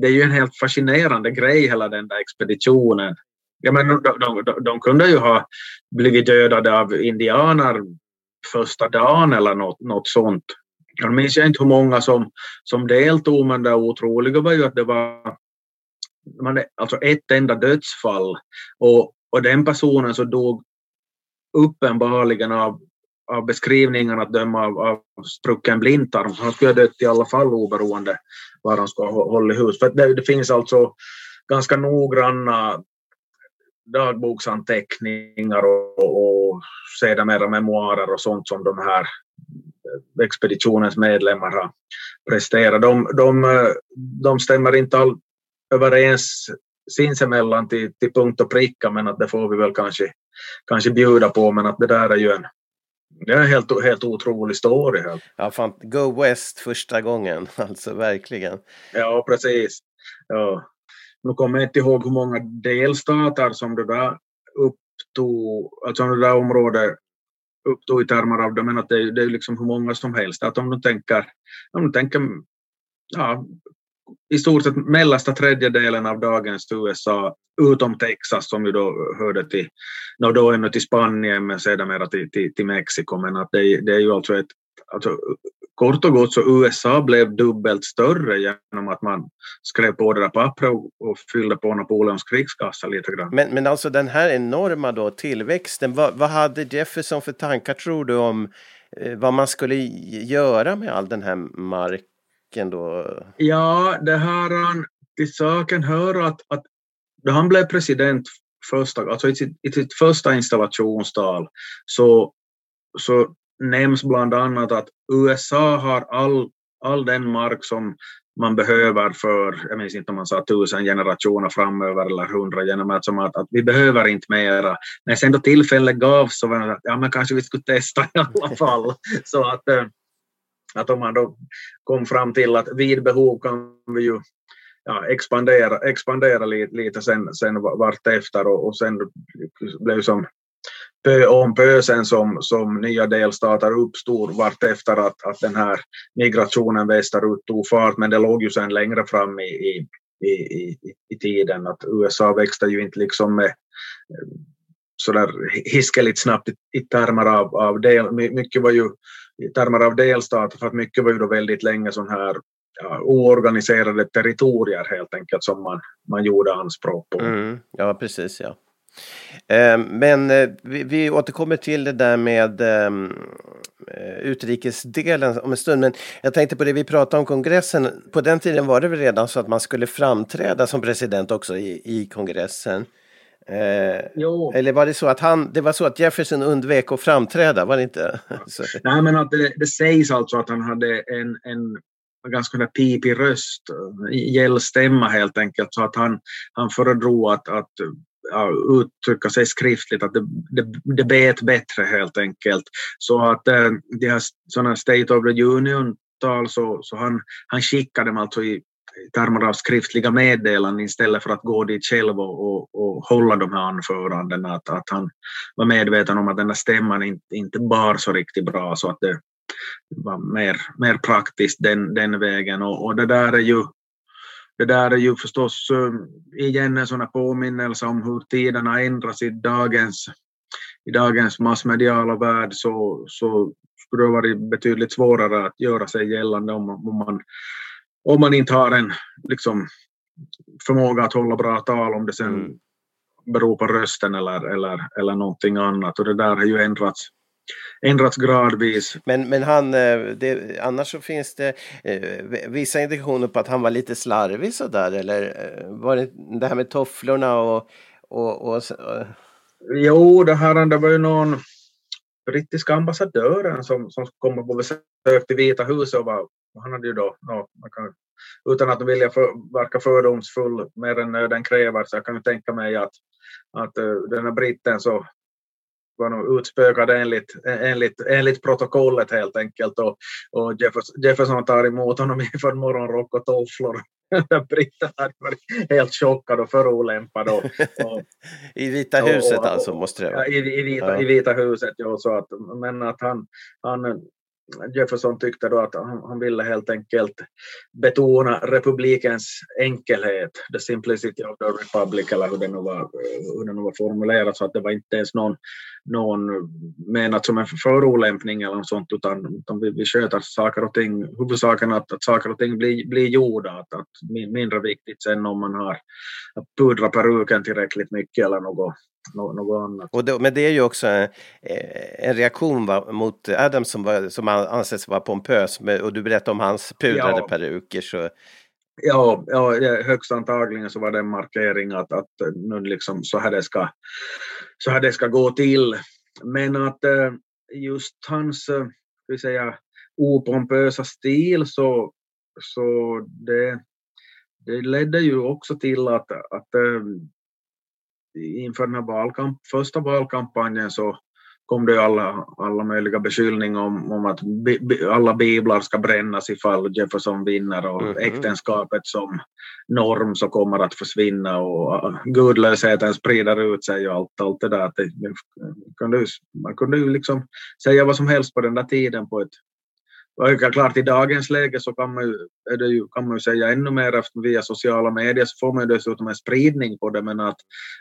det är ju en helt fascinerande grej hela den där expeditionen. Ja, men de, de, de, de kunde ju ha blivit dödade av indianer första dagen eller något, något sånt. Jag minns inte hur många som, som deltog, men det otroliga var ju att det var man, alltså ett enda dödsfall. Och, och den personen så dog uppenbarligen av, av beskrivningen att döma av, av sprucken blindtarm. Han skulle ha dött i alla fall oberoende var han ska hålla hus. För det, det finns alltså ganska noggranna dagboksanteckningar och, och sedermera memoarer och sånt som de här expeditionens medlemmar har presterat. De, de, de stämmer inte all, överens sinsemellan till, till punkt och pricka men att det får vi väl kanske, kanske bjuda på men att det där är ju en det är en helt, helt otrolig story. Ja, fan, Go West första gången, [laughs] alltså verkligen. Ja, precis. Ja. Nu kommer jag inte ihåg hur många delstater som det där upptog, alltså det där området upptog i termer av det, men att det, är, det är liksom hur många som helst. Att om du tänker, om du tänker ja, i stort sett mellersta tredjedelen av dagens USA, utom Texas som ju då hörde till, no, då ännu till Spanien men sedermera till, till, till Mexiko. Men att det, det är ju alltså ett, alltså kort och gott så USA blev dubbelt större genom att man skrev på det där pappret och fyllde på Napoleons krigskassa lite grann. Men, men alltså den här enorma då tillväxten, vad, vad hade Jefferson för tankar tror du om eh, vad man skulle göra med all den här marken då? Ja, det har han till saken hör att, att då han blev president första, alltså i sitt, i sitt första installationstal så, så nämns bland annat att USA har all, all den mark som man behöver för, jag minns inte om man sa tusen generationer framöver eller hundra generationer, att, att vi behöver inte mera. Men sen då tillfället gavs så var det att ja, men kanske vi skulle testa i alla fall. så att, eh, att om man då kom fram till att vid behov kan vi ju ja, expandera, expandera lite, lite sen, sen vartefter och, och sen blev som pö om pö sen som, som nya delstater uppstod vartefter att, att den här migrationen västerut tog fart, men det låg ju sen längre fram i, i, i, i tiden. Att USA växte ju inte liksom med eh, sådär hiskeligt snabbt i, i termer av, av del, mycket var ju i termer av delstater, för att mycket var ju då väldigt länge sån här ja, oorganiserade territorier helt enkelt som man, man gjorde anspråk på. Mm, ja, precis ja. Eh, men eh, vi, återkommer till det där med ehm, eh, utrikesdelen om en stund. Men jag tänkte på det vi pratade om kongressen. På den tiden var det väl redan så att man skulle framträda som president också i, i kongressen. Eh, eller var det så att han, det var så att Jefferson undvek att framträda, var det inte? [laughs] Nej, men att det, det sägs alltså att han hade en, en ganska pipig röst, gällstämma helt enkelt, så att han, han föredrog att, att uttrycka sig skriftligt, att det, det, det bet bättre helt enkelt. Så att eh, de här sådana State of the Union-tal så, så han, han skickade dem alltså i termer av skriftliga meddelanden istället för att gå dit själv och, och, och hålla de här anförandena. Att, att han var medveten om att den här stämman inte, inte bar så riktigt bra så att det var mer, mer praktiskt den, den vägen. Och, och det där är ju det där är ju förstås äh, igen en sån påminnelse om hur tiderna ändras i dagens, i dagens massmediala värld så, så skulle det varit betydligt svårare att göra sig gällande om, om man om man inte har en liksom, förmåga att hålla bra tal om det sen mm. beror på rösten eller, eller, eller någonting annat. Och det där har ju ändrats ändrats gradvis. Men, men han, eh, det, annars så finns det eh, vissa indikationer på att han var lite slarvig sådär eller eh, var det det här med tofflorna och, och, och, och... Jo, det här det var ju någon brittiska ambassadören som, som kom på besök till Vita huset och var han hade ju då, ja, man kan, utan att vilja för, verka fördomsfull mer än nöden kräver, så jag kan ju tänka mig att, att uh, den här britten så var nog utspökad enligt, enligt, enligt protokollet helt enkelt och, och Jefferson tar emot honom iförd morgonrock och tofflor. [laughs] Britten hade varit helt chockad och förolämpad. Och, och, [laughs] I Vita huset och, alltså måste det vara? Ja, i, i, vita, ja. i Vita huset, ja, så att, men att han, han Jefferson tyckte då att han, han, ville helt enkelt betona republikens enkelhet, the simplicity of the republic, eller hur det nu var, hur det nu var formulerat, så att det var inte ens någon, någon menat som en förolämpning eller något sånt, utan, utan vi, vi sköter saker och ting, huvudsaken att, att saker och ting blir, blir gjorda, att, att mindre viktigt sen om man har pudrat peruken tillräckligt mycket eller något, något annat. Och då, men det är ju också en, eh, en reaktion va, mot Adams som, var, som anses vara pompös och du berättade om hans pudrade ja. peruker. Så... Ja, ja, högst antagligen så var det en markering att, att nu liksom så här det ska, så här det ska gå till. Men att eh, just hans, eh, vi säga, opompösa stil så, så det, det ledde ju också till att, att inför den här valkamp, första valkampanjen så kom det alla, alla möjliga beskyllningar om, om att bi, bi, alla biblar ska brännas ifall Jefferson vinner och mm -hmm. äktenskapet som norm så kommer att försvinna och gudlösheten sprider ut sig och allt, allt det där. Det, man kunde ju liksom säga vad som helst på den där tiden på ett och klart i dagens läge så kan man ju, är det ju, kan man ju säga ännu mer efter via sociala medier så får man ju dessutom en spridning på det men att,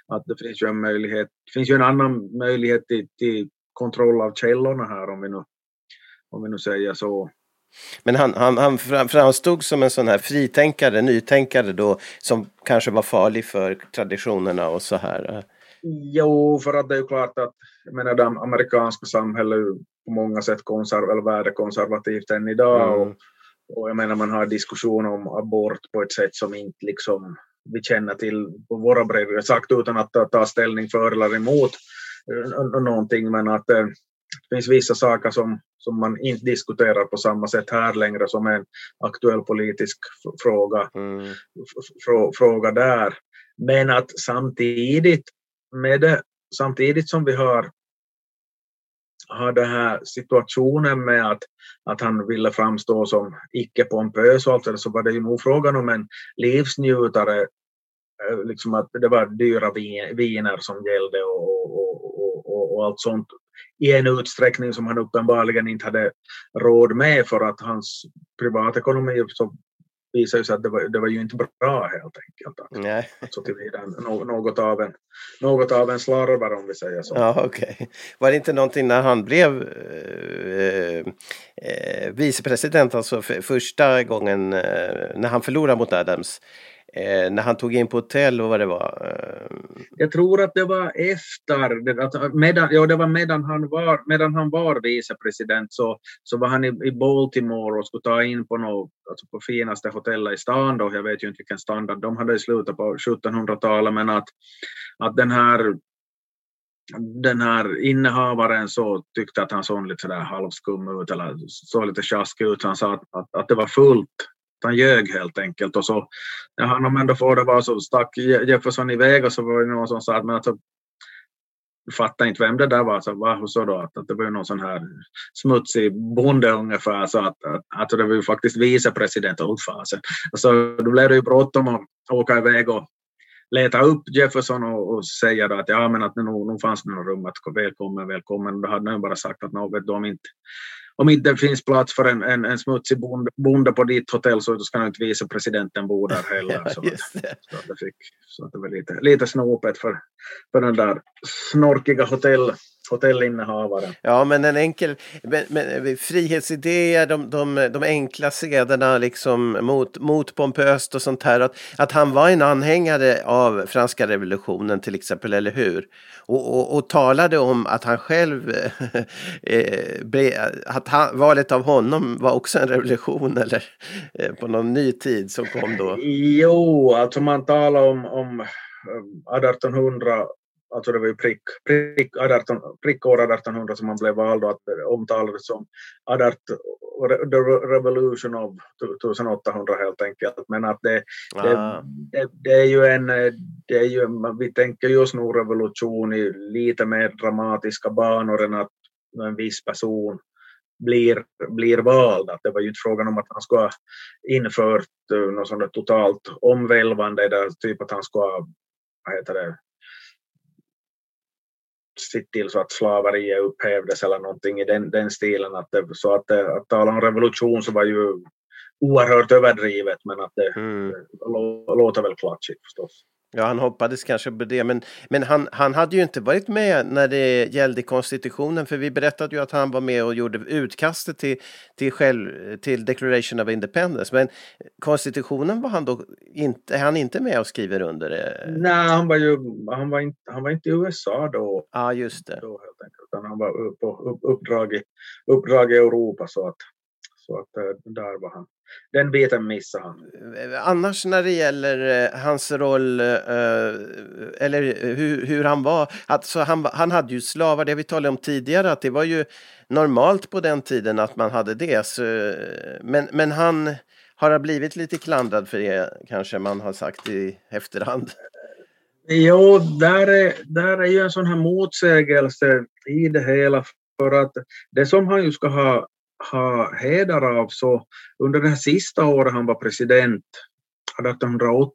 att det finns ju en möjlighet, finns ju en annan möjlighet till, till kontroll av källorna här om vi nu, om vi nu säger så. Men han, han, han framstod som en sån här fritänkare, nytänkare då som kanske var farlig för traditionerna och så här. Jo, för att det är ju klart att jag menar, det amerikanska samhället på många sätt konserv eller värdekonservativt än idag. Mm. Och, och jag menar man har diskussioner om abort på ett sätt som inte liksom vi känner till på våra bredvid, sagt utan att ta, ta ställning för eller emot uh, någonting, men att uh, det finns vissa saker som, som man inte diskuterar på samma sätt här längre som en aktuell politisk fråga, mm. fråga där. Men att samtidigt med det, samtidigt som vi har, har den här situationen med att, att han ville framstå som icke pompös och allt det, så var det ju nog frågan om en livsnjutare eh, liksom att det var dyra viner som gällde och, och, och, och, och allt sånt i en utsträckning som han uppenbarligen inte hade råd med för att hans privatekonomi så visade sig att det var, det var ju inte bra helt enkelt. Nej. Alltså tillvida något av en, något av en slarvare om vi säger så. Ja. Okay. Var det inte någonting när han blev eh, eh, vicepresident, alltså för, första gången eh, när han förlorade mot Adams, Eh, när han tog in på hotell och vad det var? Eh... Jag tror att det var efter, att eh, medan, ja, det var medan han var, medan han var vicepresident så, så var han i, i Baltimore och skulle ta in på något, alltså på finaste hotellet i stan då, jag vet ju inte vilken standard de hade i slutet på 1700-talet, men att, att den här den här innehavaren så tyckte att han såg lite sådär halvskum ut eller såg lite tjaskig ut. Han sa att, att, att det var fullt han ljög helt enkelt. Och så, när han ändå får det var så stack Jefferson iväg och så var det någon som sa att men alltså, fattade inte vem det där var. Så, va, så då, att, att det var någon sån här smutsig bonde ungefär. Så att, att, att det var ju faktiskt vicepresident åt. Så då blev det ju bråttom att åka iväg och leta upp Jefferson och, och säga då att ja men att nu, nu fanns det något rum att välkommen, välkommen. Då hade han bara sagt att något, de inte om inte det finns plats för en, en, en smutsig bonde, bonde på ditt hotell så ska nog inte vicepresidenten bo där heller. [laughs] Ja, så, att, så, att det fick, så att det var lite, lite snopet för, för den där snorkiga hotell, hotellinnehavaren. Ja, men en enkel men, men, frihetsidéer, de, de, de enkla sederna liksom mot, mot pompöst och sånt här. Att, att han var en anhängare av franska revolutionen till exempel, eller hur? Och, och, och talade om att han själv, eh, att han, valet av honom var också en revolution eller eh, på någon ny tid som kom då. Jo, alltså man talar om, om 1800 alltså det var ju prick, prick, 18, prickår 1800 som man blev vald och det omtalades som 18, the revolution of 1800 helt enkelt. Men att det, ah. det, det, det, är ju en, det är ju, vi tänker just nu revolution i lite mer dramatiska banor än att en viss person blir, blir vald. Att det var ju inte frågan om att han skulle ha infört något sånt totalt omvälvande, där typ att han skulle ha vad heter det, sett till så att slaveriet upphävdes eller någonting i den, den stilen. Att det, så att, det, att tala om revolution så var ju oerhört överdrivet men att det, mm. låter väl klatschigt förstås. Ja, han hoppades kanske på det, men, men han, han hade ju inte varit med när det gällde konstitutionen, för vi berättade ju att han var med och gjorde utkastet till, till, själv, till Declaration of Independence, men konstitutionen var han då inte, han inte med och skriver under? Det? Nej, han var ju han var inte, han var inte i USA då. Ja, ah, just det. Då, helt enkelt, utan han var på uppdrag i, uppdrag i Europa, så att, så att eh, där var han den biten missade han. Annars när det gäller eh, hans roll, eh, eller hur, hur han var, alltså han, han hade ju slavar, det vi talade om tidigare, att det var ju normalt på den tiden att man hade det. Så, men, men han har blivit lite klandrad för det, kanske man har sagt i efterhand. Jo, där är, där är ju en sån här motsägelse i det hela. För att det som han ju ska ha ha heder av så under det sista året han var president, 1808,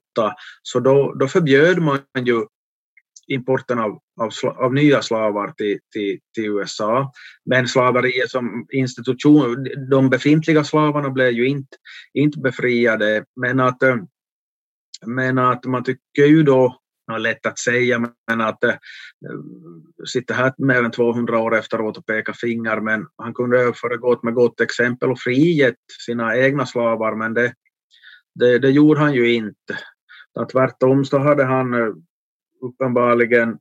så då, då förbjöd man ju importen av, av, av nya slavar till, till, till, USA. Men slaveriet som institution, de befintliga slavarna blev ju inte, inte befriade. Men att, eh, men att man tycker ju då lätt att säga, men att äh, sitta här mer än 200 år efteråt och peka finger, men han kunde ha föregått med gott exempel och frigett sina egna slavar, men det, det, det gjorde han ju inte. Tvärtom så hade han eh, uppenbarligen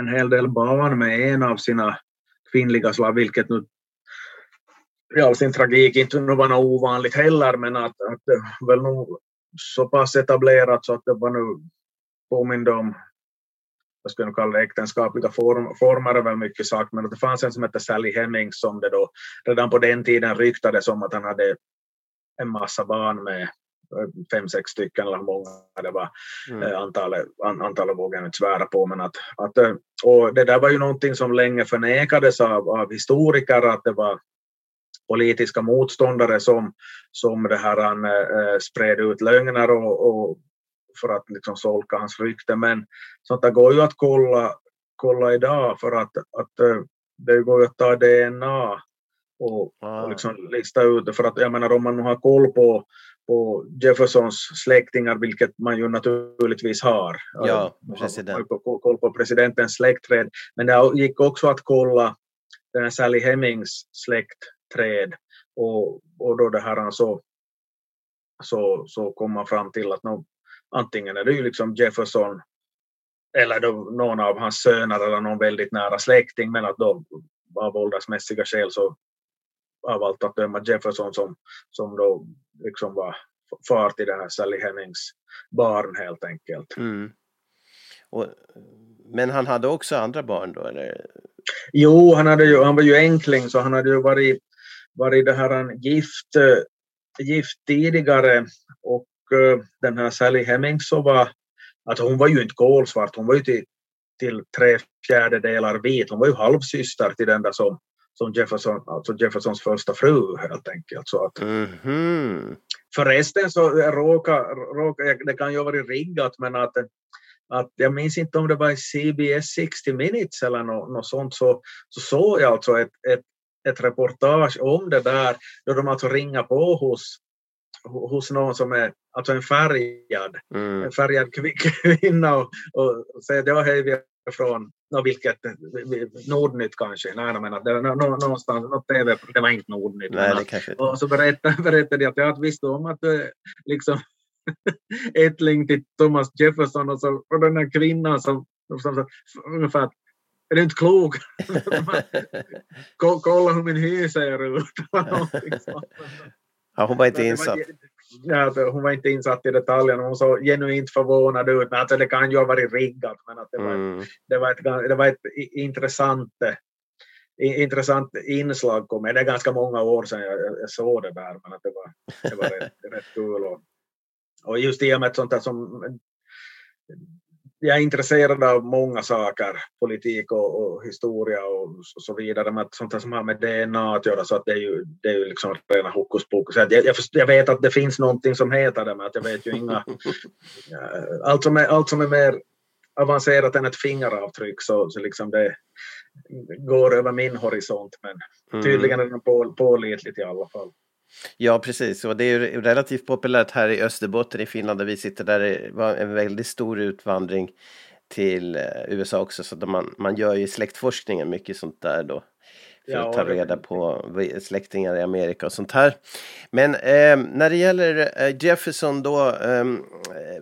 en hel del barn med en av sina kvinnliga slavar, vilket nu i all sin tragik inte var något ovanligt heller, men att, att det väl nog så pass etablerat så att det var nu påminde om jag skulle kalla det äktenskapliga form, former är väl mycket sagt, men det fanns en som hette Sally Hemmings som det då redan på den tiden ryktades om att han hade en massa barn med fem, sex stycken eller hur många det var. Mm. Eh, antalet, an, antalet vågar jag inte svära på. Men att, att, eh, och det där var ju någonting som länge förnekades av, av historiker att det var politiska motståndare som, som det här, han, äh, spred ut lögner och, och för att liksom solka hans rykte. Men sånt där går ju att kolla, kolla idag för att, att eh, det går ju att ta DNA och, Ah. och liksom lista ut det. För att jag menar om man nu har koll på, på Jeffersons släktingar, vilket man ju naturligtvis har. Ja, har- president. man har koll- på presidentens släktträd. Men det gick också att kolla den här Sally Hemings släktträd och, och då det här så, så, så kom man fram till att nå, antingen är det ju liksom Jefferson eller någon av hans söner eller någon väldigt nära släkting men att då av åldersmässiga skäl så av allt att döma Jefferson som, som då liksom var far till det här Sally Hemings barn helt enkelt. Mm. Och, men han hade också andra barn då eller? Jo, han, hade ju, han var ju enkling så han hade ju varit, varit det här en gift, gift tidigare och den här Sally Hemings så var, att hon var ju inte kolsvart, hon var ju till, till tre fjärdedelar vit, hon var ju halvsyster till den där som, som Jefferson, alltså Jeffersons första fru helt enkelt. Så att, Mhm. Förresten så råkar, råkar, det kan ju ha varit riggat men att, att jag minns inte om det var i CBS 60 minutes eller något, något sånt så, så såg jag alltså ett, ett, ett reportage om det där då de alltså ringer på hos, hos någon som är alltså en färgad, Mm. en färgad kvi- [laughs] kvinna och, och säger att ja, hej, vi är från nå, vilket, Nordnytt kanske, nej men att det nå- någonstans, något TV, det var inte Nordnytt. men Nej, det kanske och så berättade, [laughs] berättade jag att jag visste om att är liksom [laughs] ättling till Thomas Jefferson och, så, och den här kvinnan som, som, som ungefär att, är du inte klok? Ko- Kolla hur min hy ser ut. Ja, hon var inte insatt. Ja, hon var inte insatt i detaljerna. Hon såg genuint förvånad ut. Men alltså, det kan ju ha varit riggat. Men att det, var, Mm. det, var ett, det var ett intressant, intressant inslag. Kom. Det är ganska många år sedan jag, jag, jag såg det där. Men att det var, det var rätt, rätt kul. Och, och just i och med ett sånt där som jag är intresserad av många saker, politik och, och historia och så, så vidare, men sånt som har med DNA att göra så att det är ju, det är ju liksom rena hokus pokus. Jag, jag, jag vet att det finns någonting som heter det, men att jag vet ju [laughs] inga... Allt, som är, allt som är mer avancerat än ett fingeravtryck så, så liksom det går över min horisont, men Mm. tydligen är det på, pålitligt i alla fall. Ja, precis. Och det är ju relativt populärt här i Österbotten i Finland där vi sitter. Där det var en väldigt stor utvandring till eh, USA också. Så man, man gör ju i släktforskningen mycket sånt där då. För Ja, att ta reda på släktingar i Amerika och sånt här. Men eh, när det gäller eh, Jefferson då,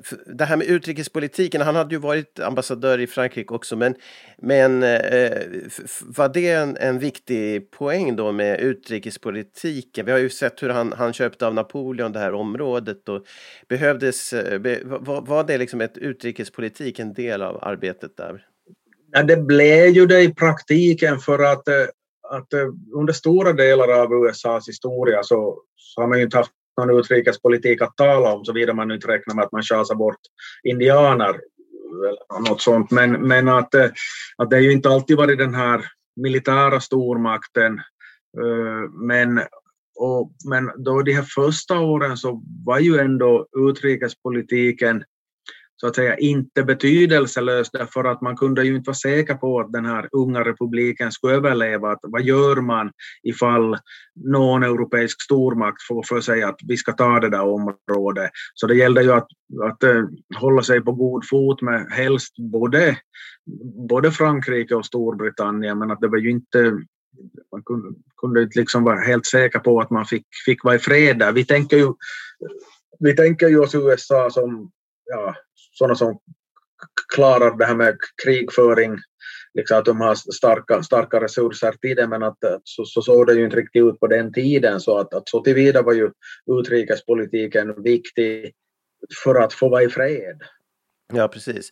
f- det här med utrikespolitiken, han hade ju varit ambassadör i Frankrike också, men, men eh, var det en, en viktig poäng då med utrikespolitiken? Vi har ju sett hur han, han köpte av Napoleon det här området och behövdes, eh, be, var, var det liksom ett utrikespolitik en del av arbetet där? Ja, det blev ju det i praktiken för att, eh, att eh, under stora delar av USAs historia så, så har man ju inte haft någon utrikespolitik att tala om såvida man inte räknar med att man chasar bort indianer eller något sånt. Men, men att, eh, att det har ju inte alltid varit den här militära stormakten. Eh, men, och, men då de här första åren så var ju ändå utrikespolitiken så att säga inte betydelselös därför att man kunde ju inte vara säker på att den här unga republiken skulle överleva. Att vad gör man ifall någon europeisk stormakt får för sig att vi ska ta det där området? Så det gällde ju att, att eh, hålla sig på god fot med helst både, både Frankrike och Storbritannien men att det var ju inte man kunde, kunde inte liksom vara helt säker på att man fick, fick vara i fred där. Vi tänker ju, vi tänker ju oss USA som ja, sådana som klarar det här med krigföring, liksom att de har starka, starka resurser till det, men att, eh, så, så såg det ju inte riktigt ut på den tiden. Så att, att så tillvida var ju utrikespolitiken viktig för att få vara i fred. Ja, precis.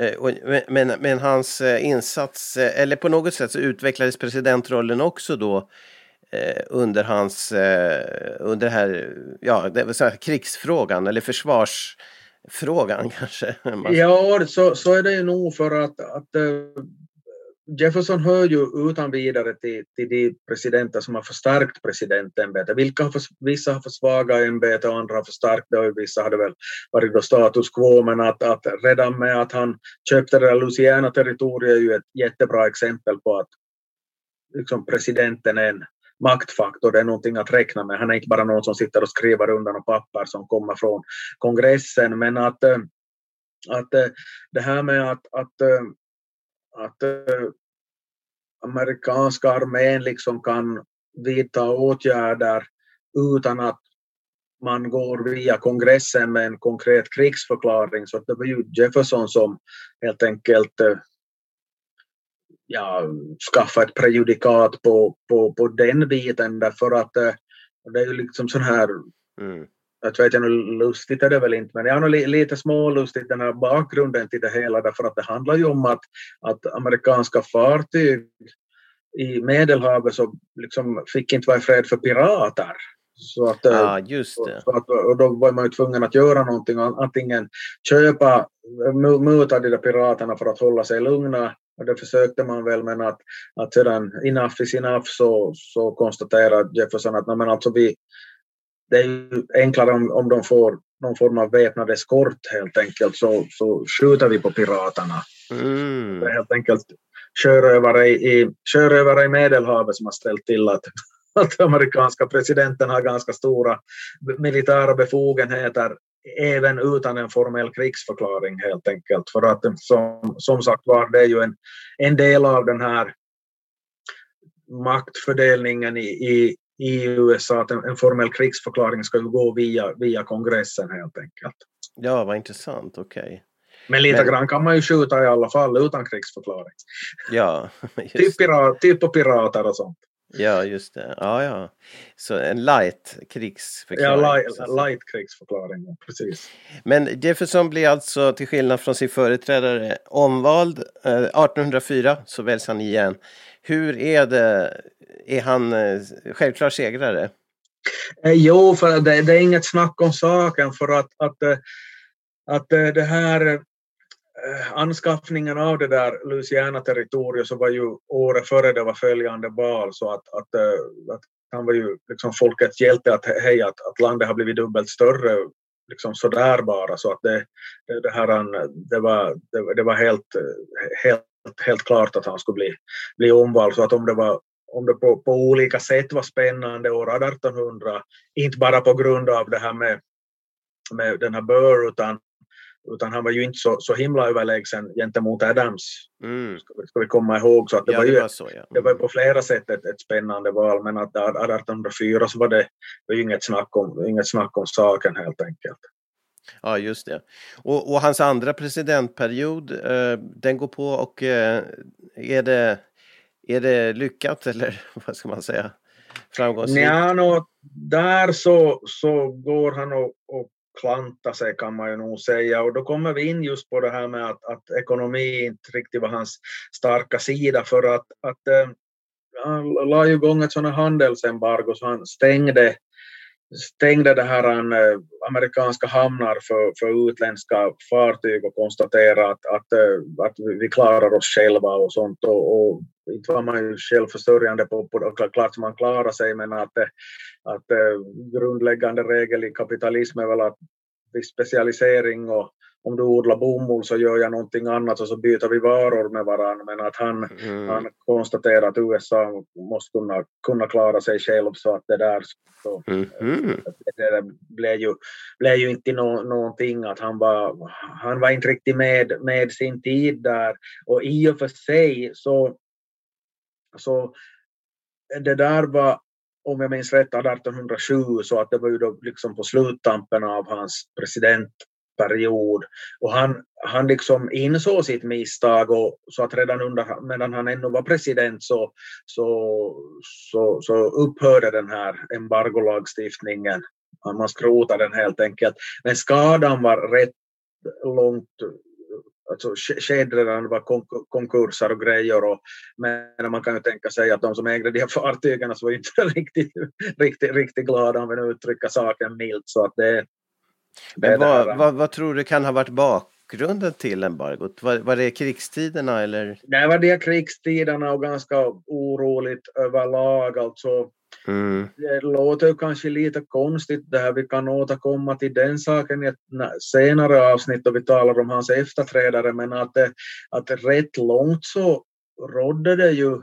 Eh, men, men, men hans eh, insats, eller på något sätt så utvecklades presidentrollen också då under hans, under det här, ja, det var så här, krigsfrågan eller försvars... Frågan [laughs] kanske. Ja, så, så är det ju nog för att, att eh, Jefferson hör ju utan vidare till, till de presidenter som har förstärkt presidentämbetet. Vilka har för, vissa har försvagat ämbetet och andra har förstärkt det och vissa hade väl varit då status quo men att, att redan med att han köpte det där Louisiana-territoriet är ju ett jättebra exempel på att liksom presidenten är en maktfaktor, det är någonting att räkna med. Han är inte bara någon som sitter och skriver undan och papper som kommer från kongressen men att, eh, att eh, det här med att, att eh, att amerikanska armén liksom kan vidta åtgärder utan att man går via kongressen med en konkret krigsförklaring. Så det var ju Jefferson som helt enkelt ja, skaffa ett prejudikat på, på, på den biten därför att äh, det är ju liksom sån här mm jag vet inte, lustigt är det väl inte, men jag har nog lite smålustigt den här bakgrunden till det hela därför att det handlar ju om att, att amerikanska fartyg i Medelhavet så liksom fick inte vara i fred för pirater. Så att, just det. Så att, och då var man ju tvungen att göra någonting, antingen köpa, muta de där piraterna för att hålla sig lugna och det försökte man väl men att, att sedan enough is enough så, så konstaterade Jefferson att men alltså vi, det är ju enklare om, om de får någon form av väpnad eskort helt enkelt så, så skjuter vi på piraterna. Mm. Det är helt enkelt sjörövare i, sjörövare i Medelhavet som har ställt till att, att amerikanska presidenten har ganska stora militära befogenheter även utan en formell krigsförklaring helt enkelt. För att som, som sagt var, det är ju en, en del av den här maktfördelningen i, i, i USA att en, en formell krigsförklaring ska gå via, via kongressen helt enkelt. Ja, vad intressant, okej. Okay. Men lite Men... grann kan man ju skjuta i alla fall utan krigsförklaring. Ja, [laughs] just typ, pirat, typ på pirater och sånt. Ja, just det. Ja, ja. Så en light krigsförklaring. Ja, light, light krigsförklaring, precis. Men Jefferson blir alltså, till skillnad från sin företrädare, omvald. 1804 eh, så väljs han igen. Hur är det är han eh, självklar segrare? Eh, jo, för det, det, är inget snack om saken för att, att, att det här Eh, anskaffningen av det där Louisiana-territoriet så var ju året före det var följande val så att, att, eh, att han var ju liksom folkets hjälte att hej att, att landet har blivit dubbelt större liksom sådär bara. Så att det, det, det, här, det, var, det, det var helt, helt, helt klart att han skulle bli, bli omvald. Så att om det var om det på, på olika sätt var spännande år 1800, inte bara på grund av det här med, med den här Burr utan, utan han var ju inte så, så himla överlägsen gentemot Adams. Mm. Ska, ska, vi komma ihåg. Så att det, ja, var ju, det, var så, ja. mm. det var på flera sätt ett, ett spännande val men att 1804 så var det, var ju inget snack, om, inget snack om saken helt enkelt. Ja, just det. Och, och hans andra presidentperiod, eh, den går på och eh, är det är det lyckat eller [laughs] vad ska man säga? Framgångsrikt? Ja, no, där så, så går han och, och klanta sig kan man ju nog säga. Och då kommer vi in just på det här med att, att ekonomi inte riktigt var hans starka sida för att, att äh, han la ju igång ett sådant handelsembargo så han stängde stängde det här äh, amerikanska hamnar för, för utländska fartyg och konstaterade att, att, äh, att vi klarar oss själva och sånt. Och, och inte var man ju självförsörjande på, på klart man klarar sig men att, eh, att äh, grundläggande regel i kapitalism är väl att vid specialisering och om du odlar bomull så gör jag någonting annat och så byter vi varor med varandra. Men att han, mm. han konstaterar att USA måste kunna, kunna klara sig själv så att det där så, mm. det blev ju, blev ju inte no, någonting att han var, han var inte riktigt med, med sin tid där. Och i och för sig så, så det där var om jag minns rätt 1807 så att det var ju då liksom på sluttampen av hans president period. Och han, han liksom insåg sitt misstag och så att redan under, medan han ännu var president så, så, så, så upphörde den här embargolagstiftningen. Man skrotade den helt enkelt. Men skadan var rätt långt alltså skedde redan var konkurser och grejer. Och, men man kan ju tänka sig att de som ägde de här fartygen så var inte [laughs] riktigt, riktigt, riktigt glada om vi nu uttrycker saken milt. Så att det, men vad, vad, vad, tror du kan ha varit bak, bakgrunden till embargot? Var, var det krigstiderna eller? Det var de krigstiderna och ganska oroligt överlag. Alltså, Mm. det låter kanske lite konstigt det här. Vi kan återkomma till den saken i ett senare avsnitt då vi talar om hans efterträdare. Men att, det, att rätt långt så rådde det ju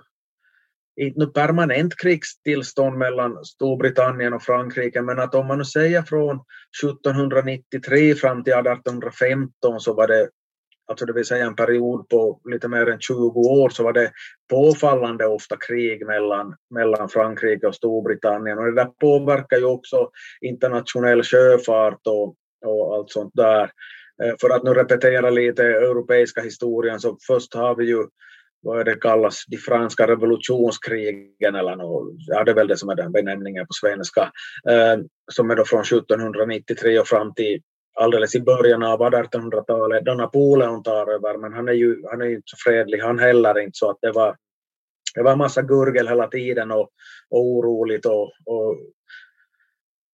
inte nu permanent krigstillstånd mellan Storbritannien och Frankrike, men att om man nu säger från 1793 fram till 1815 så var det, alltså det vill säga en period på lite mer än 20 år, så var det påfallande ofta krig mellan, mellan Frankrike och Storbritannien. Och det där påverkar ju också internationell sjöfart och, och allt sånt där. Eh, för att nu repetera lite europeiska historien så först har vi ju vad det kallas, de franska revolutionskrigen eller något, ja det är väl det som är den benämningen på svenska, eh, som är då från 1793 och fram till alldeles i början av 1800-talet då Napoleon tar över, men han är ju han är ju inte så fredlig han heller inte så att det var det var massa gurgel hela tiden och, och oroligt och, och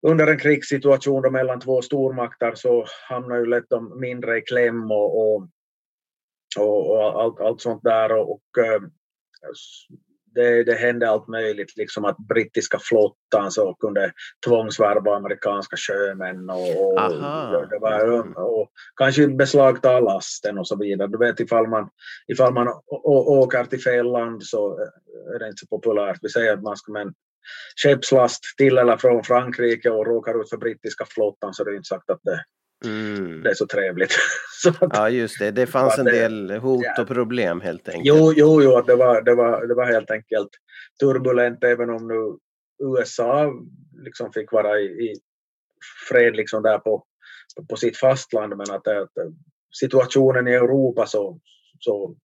under en krigssituation då mellan två stormakter så hamnar ju lätt de mindre i kläm och, och och, och allt, allt sånt där. Och, och eh, det, det hände allt möjligt, liksom att brittiska flottan så kunde tvångsvärva amerikanska sjömän och, och, det var, och kanske beslagta lasten och så vidare. Du vet ifall man, ifall man åker till fel land så är det inte så populärt. Vi säger att man ska med en skeppslast till eller från Frankrike och råkar ut för brittiska flottan så det är inte sagt att det, Mm. det är så trevligt. [laughs] så att, Ja, just det. Det fanns en det- del hot ja. och problem helt enkelt. Jo, jo, jo det, var, det, var, det var helt enkelt turbulent även om nu USA liksom fick vara i, i fred liksom där på, på sitt fastland men att, att situationen i Europa så, så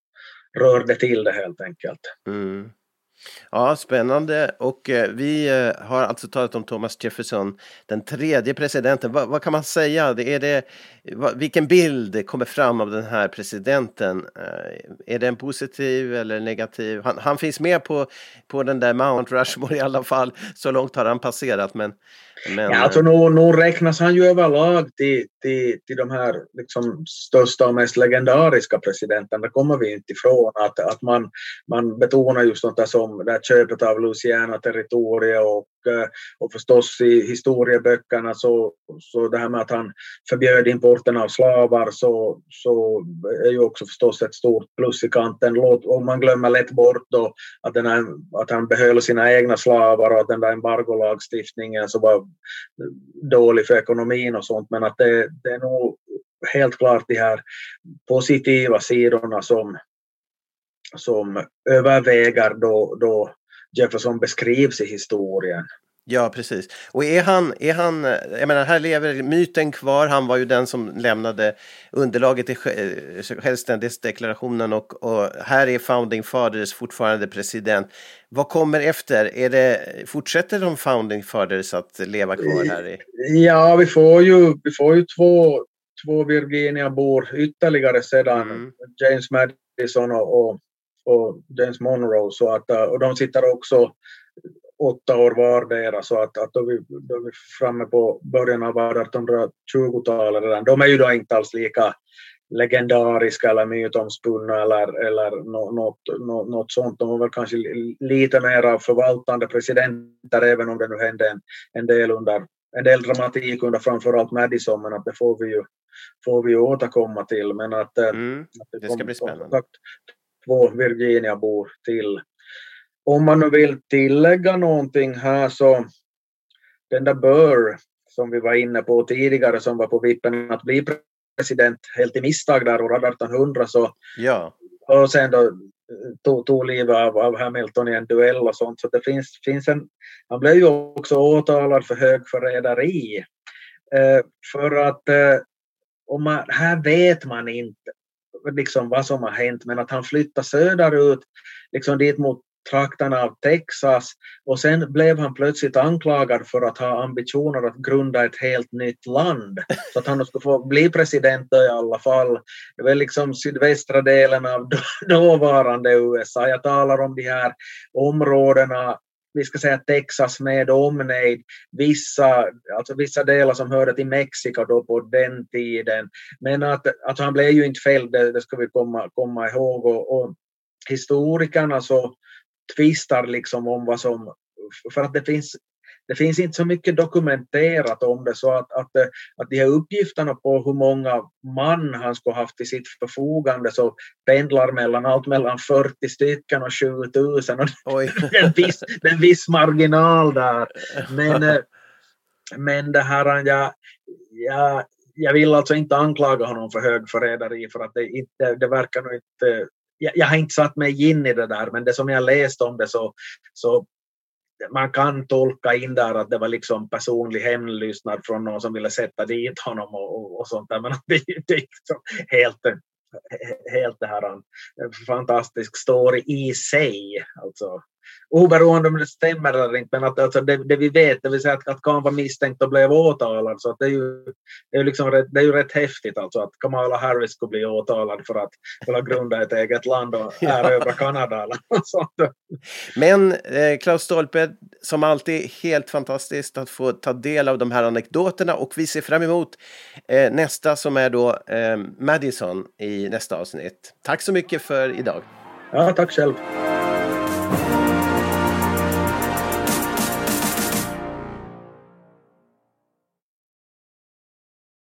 rörde till det helt enkelt. Mm. Ja, spännande. Och eh, vi eh, har alltså talat om Thomas Jefferson, den tredje presidenten. Va, vad kan man säga? Det är det, va, vilken bild kommer fram av den här presidenten? Eh, är den positiv eller negativ? Han, han finns med på, på den där Mount Rushmore i alla fall. Så långt har han passerat. Men, men, Ja, alltså nu, nu räknas han ju överlag till, till, till de här liksom största och mest legendariska presidenterna. Det kommer vi inte ifrån. Att, att man, man betonar just där som det här köpet av Louisiana-territoriet och, eh, Eh, och förstås i historieböckerna så, så det här med att han förbjöd importen av slavar så, så är ju också förstås ett stort plus i kanten. Låt, och man glömmer lätt bort då att, den här, att han behöll sina egna slavar och att den där embargolagstiftningen så var dålig för ekonomin och sånt men att det, det är nog helt klart de här positiva sidorna som, som överväger då, då Jefferson beskrivs i historien. Ja, precis. Och är han, är han, jag menar, här lever myten kvar. Han var ju den som lämnade underlaget till sj- självständighetsdeklarationen och, och här är Founding Fathers fortfarande president. Vad kommer efter? Är det, fortsätter de Founding Fathers att leva kvar här? I? Ja, vi får ju, vi får ju två, två Virginia-bor ytterligare sedan Mm. James Madison och, och, och James Monroe. Så att, uh, och de sitter också åtta år vardera så att, att då, vi, då är vi framme på början av 1820-talet redan. De är ju då inte alls lika legendariska eller mytomspunna eller, eller nå- något, nå- något sånt. De var väl kanske li- lite mer av förvaltande presidenter även om det nu hände en, en del under en del dramatik under framförallt Madison men att det får vi ju, får vi ju återkomma till. Men att, eh, Mm. att det ska kom- bli spännande. sagt, två Virginia-bor till. Om man nu vill tillägga någonting här så den där Burr som vi var inne på tidigare som var på vippen att bli president helt i misstag där år 1800 så Ja, och sen då eh, tog, tog livet av, av Hamilton i en duell och sånt. Så det finns, finns en, han blev ju också åtalad för högförräderi. Eh, för att eh, om man, här vet man inte liksom vad som har hänt men att han flyttade söderut liksom dit mot trakterna av Texas och sen blev han plötsligt anklagad för att ha ambitioner att grunda ett helt nytt land. Så att han skulle få bli president i alla fall. Det var liksom sydvästra delen av [laughs] dåvarande USA. Jag talar om de här områdena vi ska säga Texas med omnejd, vissa, alltså vissa delar som hörde till Mexiko då på den tiden. Men att, att han blev ju inte fälld, det, det ska vi komma, komma ihåg. Och, och historikerna så tvistar liksom om vad som, för att det finns det finns inte så mycket dokumenterat om det så att, att, att de här uppgifterna på hur många man han skulle haft till sitt förfogande så pendlar mellan allt mellan 40 stycken och 7000 och [laughs] det är en viss, det är en viss marginal där. [laughs] Men, eh, men det här, jag, jag, jag vill alltså inte anklaga honom för högförräderi för att det, inte, det verkar nog inte jag, jag, har inte satt mig in i det där, men det som jag läst om det så, så man kan tolka in där att det var liksom personlig hemlystnad från någon som ville sätta dit honom och, och, och sånt där. Men det, det är liksom helt, helt det här en fantastisk story i sig. Alltså, oberoende om det stämmer eller inte, men att alltså det, det vi vet, det vill säga att, att Khan var misstänkt och blev åtalad, så att det är ju, det är liksom rätt, det är ju rätt häftigt alltså att Kamala Harris skulle bli åtalad för att vilja grunda ett eget land och [laughs] erövra Kanada. Eller sånt. Men eh, Klaus Stolpe, som alltid helt fantastiskt att få ta del av de här anekdoterna och vi ser fram emot eh, nästa som är då eh, Madison i nästa avsnitt. Tack så mycket för idag. Ja, tack själv.